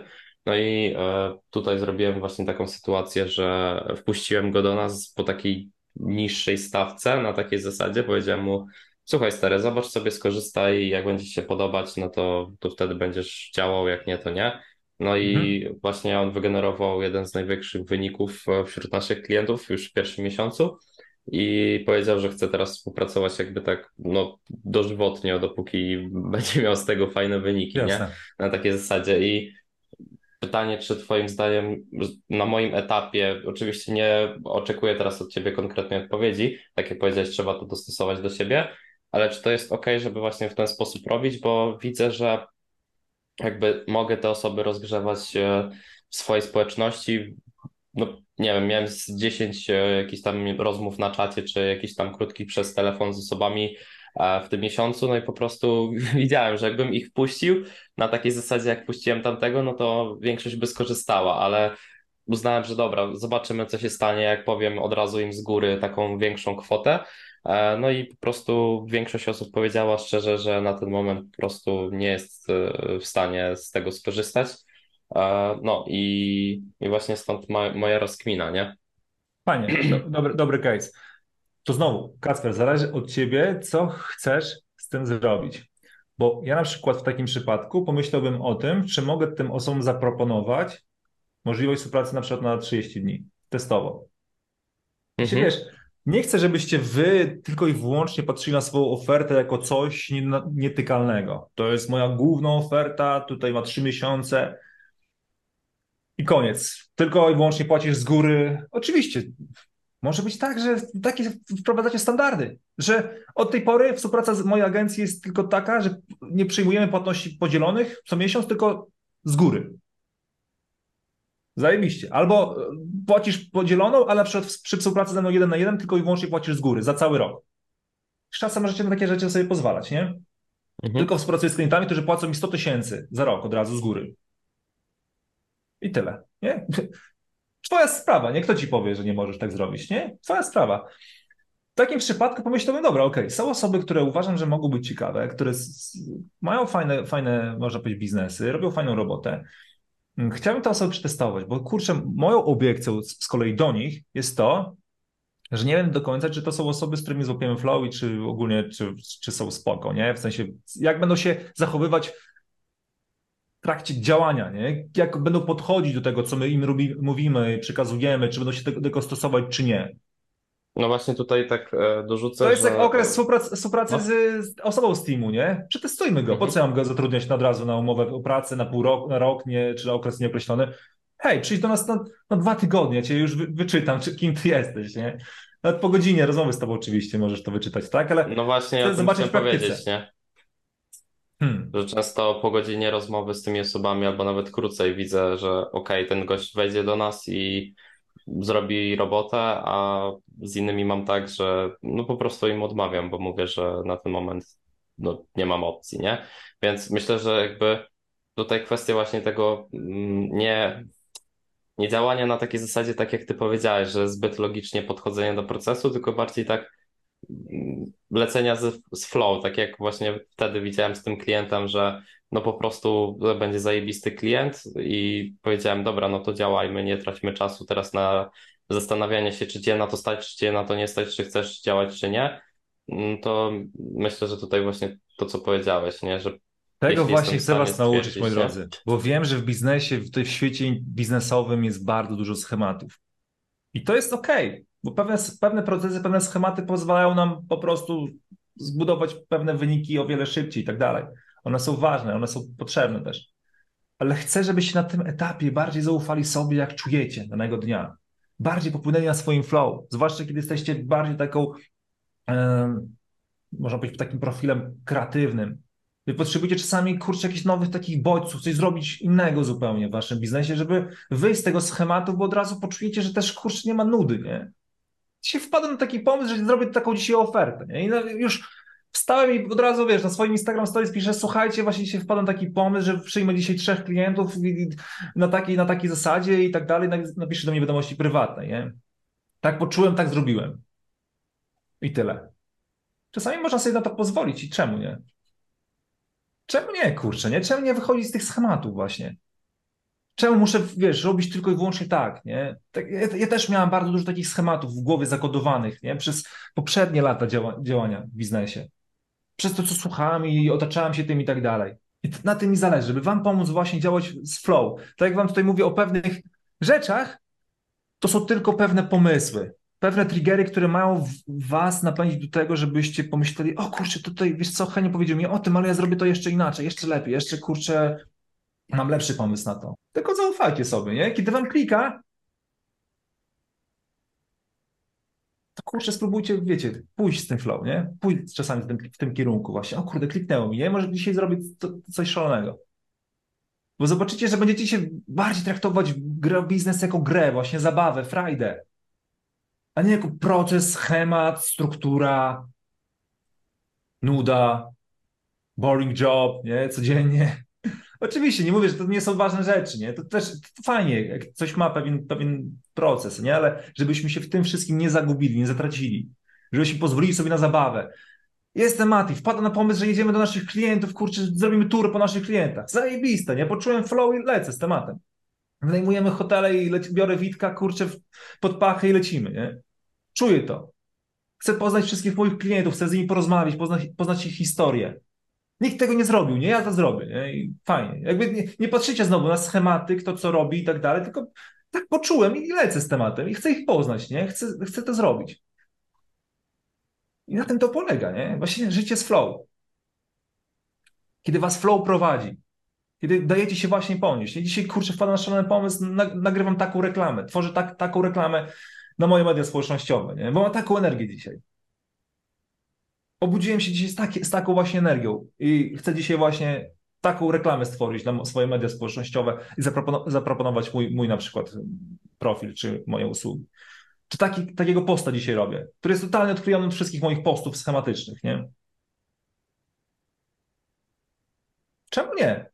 No i e, tutaj zrobiłem właśnie taką sytuację, że wpuściłem go do nas po takiej niższej stawce, na takiej zasadzie, powiedziałem mu, słuchaj stary, zobacz sobie, skorzystaj, jak będzie ci się podobać, no to, to wtedy będziesz działał, jak nie, to nie. No i mhm. właśnie on wygenerował jeden z największych wyników e, wśród naszych klientów już w pierwszym miesiącu i powiedział, że chce teraz współpracować jakby tak no, dożywotnio, dopóki będzie miał z tego fajne wyniki, nie? Na takiej zasadzie i pytanie, czy twoim zdaniem na moim etapie, oczywiście nie oczekuję teraz od ciebie konkretnej odpowiedzi, tak jak powiedziałeś, trzeba to dostosować do siebie, ale czy to jest ok, żeby właśnie w ten sposób robić, bo widzę, że jakby mogę te osoby rozgrzewać e, w swojej społeczności. No, nie wiem, miałem z 10 e, jakichś tam rozmów na czacie, czy jakichś tam krótkich przez telefon z osobami e, w tym miesiącu, no i po prostu widziałem, że jakbym ich wpuścił na takiej zasadzie, jak puściłem tamtego, no to większość by skorzystała, ale uznałem, że dobra, zobaczymy, co się stanie, jak powiem od razu im z góry taką większą kwotę. E, no i po prostu większość osób powiedziała szczerze, że na ten moment po prostu nie jest w stanie z tego skorzystać. E, no i, i właśnie stąd moja rozkmina, nie? Fajnie, do, dobry, dobry case. To znowu, Kacper, zależy od ciebie, co chcesz z tym zrobić. Bo ja na przykład w takim przypadku pomyślałbym o tym, czy mogę tym osobom zaproponować możliwość współpracy na przykład na 30 dni, testowo. Mhm. Wiesz, nie chcę, żebyście wy tylko i wyłącznie patrzyli na swoją ofertę jako coś nietykalnego. To jest moja główna oferta, tutaj ma trzy miesiące i koniec. Tylko i wyłącznie płacisz z góry. Oczywiście, może być tak, że takie wprowadzacie standardy, że od tej pory współpraca z mojej agencji jest tylko taka, że nie przyjmujemy płatności podzielonych co miesiąc, tylko z góry. Zajebiście. Albo e, płacisz podzieloną, ale przykład przy współpracy ze mną jeden na jeden tylko i wyłącznie płacisz z góry za cały rok. Z czasem możecie na takie rzeczy sobie pozwalać, nie? Mhm. Tylko współpracuję z klientami, którzy płacą mi 100 tysięcy za rok od razu z góry. I tyle, nie? Twoja sprawa, nie? Kto ci powie, że nie możesz tak zrobić, nie? Twoja sprawa. W takim przypadku pomyślałem, dobra, okej, okay, są osoby, które uważam, że mogą być ciekawe, które mają fajne, fajne, można powiedzieć, biznesy, robią fajną robotę, chciałbym te osoby przetestować, bo kurczę, moją obiekcją z kolei do nich jest to, że nie wiem do końca, czy to są osoby, z którymi złapiemy flow i czy ogólnie, czy, czy są spoko, nie? W sensie, jak będą się zachowywać trakcie działania, nie? Jak będą podchodzić do tego, co my im robi, mówimy, przekazujemy, czy będą się tego, tego stosować, czy nie. No właśnie tutaj tak e, dorzucę, To jest że... jak okres współpracy, współpracy no. z, osobą z teamu, nie? Przetestujmy go. Po co ja mam go zatrudniać od razu na umowę o pracę, na pół roku, na rok, nie, czy na okres nieokreślony? Hej, przyjdź do nas na, na dwa tygodnie, cię już wy, wyczytam, czy, kim ty jesteś, nie? Nawet po godzinie rozmowy z tobą oczywiście możesz to wyczytać, tak? Ale no właśnie, chcę zobaczyć powiedzieć, nie? Hmm. Że często po godzinie rozmowy z tymi osobami, albo nawet krócej, widzę, że okej, okay, ten gość wejdzie do nas i zrobi robotę, a z innymi mam tak, że no po prostu im odmawiam, bo mówię, że na ten moment no, nie mam opcji, nie? Więc myślę, że jakby tutaj kwestia właśnie tego mm, nie, nie działania na takiej zasadzie, tak jak ty powiedziałeś, że zbyt logicznie podchodzenie do procesu, tylko bardziej tak lecenia z, z flow, tak jak właśnie wtedy widziałem z tym klientem, że no po prostu będzie zajebisty klient i powiedziałem, dobra, no to działajmy, nie traćmy czasu teraz na zastanawianie się, czy cię na to stać, czy cię na to nie stać, czy chcesz działać, czy nie, mm, to myślę, że tutaj właśnie to, co powiedziałeś, nie, że tego właśnie chcę Was nauczyć, moi drodzy, bo wiem, że w biznesie, w tym świecie biznesowym jest bardzo dużo schematów. I to jest ok, bo pewne, pewne procesy, pewne schematy pozwalają nam po prostu zbudować pewne wyniki o wiele szybciej i tak dalej. One są ważne, one są potrzebne też. Ale chcę, żebyście na tym etapie bardziej zaufali sobie, jak czujecie danego dnia. Bardziej popłynęli na swoim flow. Zwłaszcza kiedy jesteście bardziej taką, można powiedzieć, takim profilem kreatywnym. Wy potrzebujecie czasami, kurczę, jakichś nowych takich bodźców, coś zrobić innego zupełnie w waszym biznesie, żeby wyjść z tego schematu, bo od razu poczujecie, że też, kurczę, nie ma nudy, nie? Dzisiaj wpadłem na taki pomysł, że zrobię taką dzisiaj ofertę, nie? I no, już wstałem i od razu, wiesz, na swoim Instagram Stories piszę, słuchajcie, właśnie dzisiaj wpadłem taki pomysł, że przyjmę dzisiaj trzech klientów na takiej, na takiej zasadzie i tak dalej, napiszę do mnie wiadomości prywatnej, nie? Tak poczułem, tak zrobiłem. I tyle. Czasami można sobie na to pozwolić i czemu nie? Czemu nie, kurczę, nie? Czemu nie wychodzić z tych schematów właśnie? Czemu muszę, wiesz, robić tylko i wyłącznie tak, nie? Tak, ja, ja, też miałem bardzo dużo takich schematów w głowie zakodowanych, nie? Przez poprzednie lata działa, działania w biznesie przez to, co słuchałem i otaczałem się tym i tak dalej. I na tym mi zależy, żeby wam pomóc właśnie działać z flow. Tak jak wam tutaj mówię o pewnych rzeczach, to są tylko pewne pomysły, pewne triggery, które mają was napędzić do tego, żebyście pomyśleli, o kurczę, tutaj, wiesz co, Henio powiedział mi o tym, ale ja zrobię to jeszcze inaczej, jeszcze lepiej, jeszcze kurczę, mam lepszy pomysł na to. Tylko zaufajcie sobie, nie? Kiedy wam klika, to kurczę, spróbujcie, wiecie, pójść z tym flow, nie? Pójść czasami w tym, w tym kierunku właśnie. O kurde, kliknęło mi, nie? Może dzisiaj zrobić coś szalonego. Bo zobaczycie, że będziecie się bardziej traktować grę, biznes jako grę, właśnie zabawę, frajdę, a nie jako proces, schemat, struktura, nuda, boring job, nie? Codziennie. Oczywiście, nie mówię, że to nie są ważne rzeczy, nie? To też to fajnie, coś ma pewien, pewien proces, nie? Ale żebyśmy się w tym wszystkim nie zagubili, nie zatracili, żebyśmy pozwolili sobie na zabawę. Jestem Mati, wpada na pomysł, że jedziemy do naszych klientów, kurczę, zrobimy tour po naszych klientach. Zajebiste, nie? Poczułem flow i lecę z tematem. Wynajmujemy hotele i leci, biorę Witka, kurczę, pod pachę i lecimy, nie? Czuję to. Chcę poznać wszystkich moich klientów, chcę z nimi porozmawiać, poznać, poznać ich historię. Nikt tego nie zrobił, nie? Ja to zrobię, nie? I fajnie. Jakby nie, nie patrzycie znowu na schematy, kto co robi i tak dalej, tylko tak poczułem i lecę z tematem i chcę ich poznać, nie? Chcę, chcę to zrobić. I na tym to polega, nie? Właśnie życie z flow. Kiedy was flow prowadzi, kiedy dajecie się właśnie ponieść. Nie? Dzisiaj, kurczę, wpadam na szalony pomysł, nagrywam taką reklamę, tworzę tak, taką reklamę na moje media społecznościowe, nie? bo mam taką energię dzisiaj. Obudziłem się dzisiaj z, taki, z taką właśnie energią i chcę dzisiaj właśnie taką reklamę stworzyć na swoje media społecznościowe i zaproponować mój, mój na przykład profil czy moje usługi. Czy taki, takiego posta dzisiaj robię, który jest totalnie odklejony od wszystkich moich postów schematycznych, nie? Czemu nie?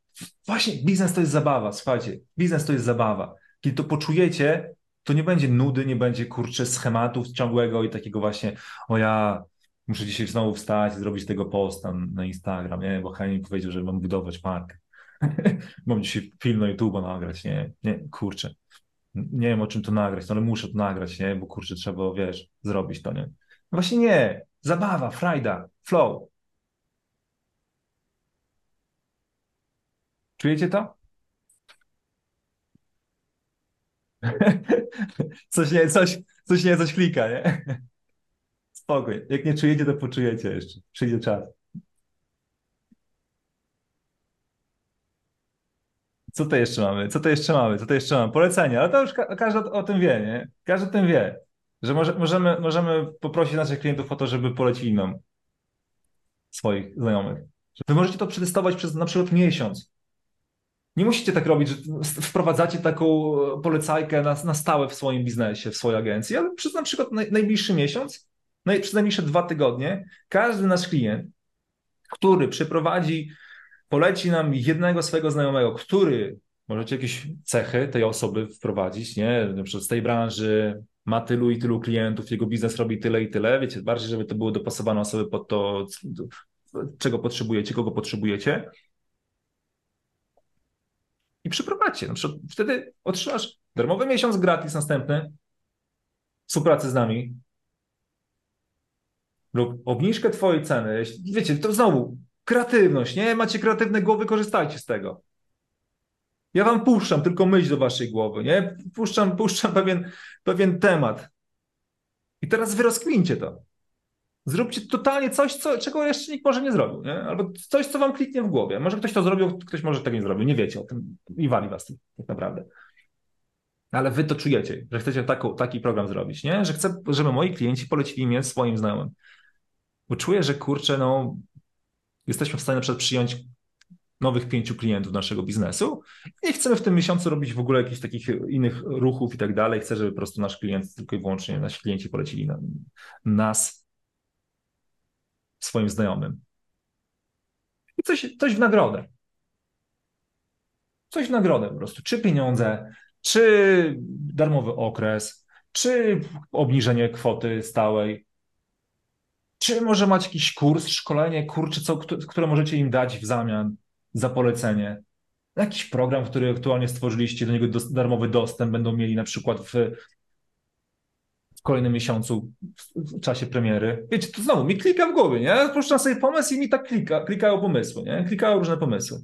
Właśnie biznes to jest zabawa, słuchajcie, biznes to jest zabawa. Kiedy to poczujecie, to nie będzie nudy, nie będzie kurczę schematów ciągłego i takiego właśnie, o ja muszę dzisiaj znowu wstać i zrobić tego posta na Instagram, nie? Bo Henning powiedział, że mam budować markę. mam dzisiaj film na YouTube nagrać, nie? Nie, kurczę. Nie wiem o czym to nagrać, no ale muszę to nagrać, nie? Bo kurczę, trzeba, wiesz, zrobić to, nie? No właśnie nie. Zabawa, frajda, flow. Czujecie to? coś nie, coś, coś nie, coś klika, nie? Spokój. Jak nie czujecie, to poczujecie jeszcze. Przyjdzie czas. Co to jeszcze mamy? Co to jeszcze mamy? Co to jeszcze mamy? Polecenia, ale to już ka każdy o, tym wie, nie? Każdy o tym wie, że może, możemy, możemy poprosić naszych klientów o to, żeby polecili nam swoich znajomych. Wy możecie to przetestować przez na przykład miesiąc. Nie musicie tak robić, że wprowadzacie taką polecajkę na, na stałe w swoim biznesie, w swojej agencji, ale przez na przykład naj, najbliższy miesiąc, naj, przez najbliższe dwa tygodnie, każdy nasz klient, który przeprowadzi, poleci nam jednego swojego znajomego, który możecie jakieś cechy tej osoby wprowadzić, nie? Na przykład z tej branży, ma tylu i tylu klientów, jego biznes robi tyle i tyle, wiecie, bardziej, żeby to były dopasowane osoby pod to, czego potrzebujecie, kogo potrzebujecie i przyprowadźcie. Na przykład wtedy otrzymasz darmowy miesiąc gratis następny, współpracy z nami lub obniżkę twojej ceny. Wiecie, to znowu kreatywność, nie? Macie kreatywne głowy, korzystajcie z tego. Ja wam puszczam tylko myśl do waszej głowy, nie? Puszczam, puszczam pewien, pewien temat. I teraz wy to. Zróbcie totalnie coś, co, czego jeszcze nikt może nie zrobił, nie? albo coś, co wam kliknie w głowie. Może ktoś to zrobił, ktoś może tego nie zrobił, nie wiecie o tym i wali was tym tak naprawdę. Ale wy to czujecie, że chcecie taką, taki program zrobić, nie? Że chcę, żeby moi klienci polecili mnie swoim znajomym. Bo czuję, że kurczę, no jesteśmy w stanie na przykład przyjąć nowych pięciu klientów naszego biznesu nie chcemy w tym miesiącu robić w ogóle jakichś takich innych ruchów i tak dalej. Chcę, żeby po prostu nasz klient, tylko i wyłącznie nasi klienci polecili na, nas swoim znajomym. I coś, coś w nagrodę. Coś w nagrodę po prostu. Czy pieniądze, czy darmowy okres, czy obniżenie kwoty stałej, czy może macie jakiś kurs, szkolenie, kurczę, co, które możecie im dać w zamian za polecenie. Jakiś program, który aktualnie stworzyliście, do niego darmowy dostęp będą mieli na przykład w w kolejnym miesiącu w czasie premiery. Wiecie, to znowu mi klika w głowie, nie? Puszczam sobie pomysł i mi tak klika, klikają pomysły, nie? Klikają różne pomysły.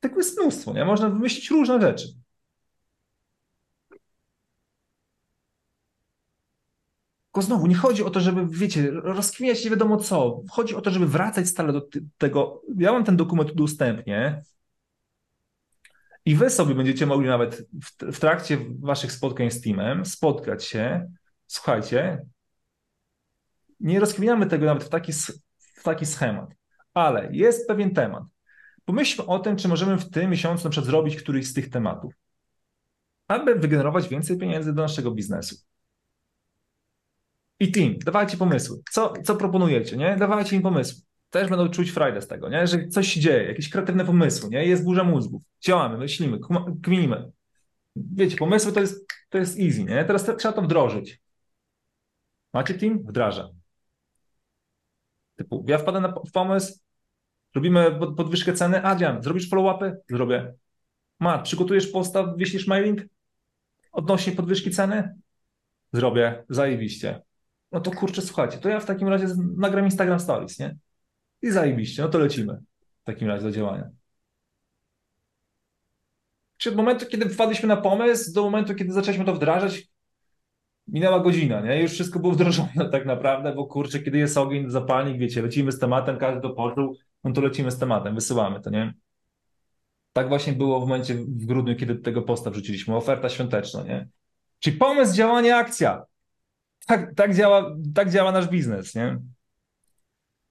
Tak jest mnóstwo, nie? Można wymyślić różne rzeczy. Tylko znowu, nie chodzi o to, żeby, wiecie, rozkminiać nie wiadomo co. Chodzi o to, żeby wracać stale do tego. Ja mam ten dokument udostępnię i wy sobie będziecie mogli nawet w, w trakcie waszych spotkań z teamem spotkać się słuchajcie, nie rozkminiamy tego nawet w taki, w taki schemat, ale jest pewien temat. Pomyślmy o tym, czy możemy w tym miesiącu na przykład zrobić któryś z tych tematów, aby wygenerować więcej pieniędzy do naszego biznesu. I team, dawajcie pomysły. Co, co proponujecie, nie? Dawajcie im pomysły. Też będą czuć frajdę z tego, nie? Że coś się dzieje, jakieś kreatywne pomysły, nie? Jest burza mózgów. Działamy, myślimy, kminimy. Wiecie, pomysły to jest, to jest easy, nie? Teraz te- trzeba to wdrożyć. Macie team? Wdraża. Typu, ja wpadę na, pomysł, robimy pod- podwyżkę ceny. Adrian, zrobisz follow-upy? Zrobię. Mat, przygotujesz postaw, wyślisz mailing odnośnie podwyżki ceny? Zrobię. Zajebiście. No to kurczę, słuchajcie, to ja w takim razie nagram Instagram Stories, nie? I zajebiście, no to lecimy w takim razie do działania. Czy od momentu, kiedy wpadliśmy na pomysł, do momentu, kiedy zaczęliśmy to wdrażać, minęła godzina, nie? Już wszystko było wdrożone tak naprawdę, bo kurczę, kiedy jest ogień, zapalnik, wiecie, lecimy z tematem, każdy to poczuł, no to lecimy z tematem, wysyłamy to, nie? Tak właśnie było w momencie w grudniu, kiedy tego posta wrzuciliśmy, oferta świąteczna, nie? Czyli pomysł, działanie, akcja. Tak, tak, działa, tak działa nasz biznes, nie?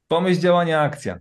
Pomysł, działanie, akcja.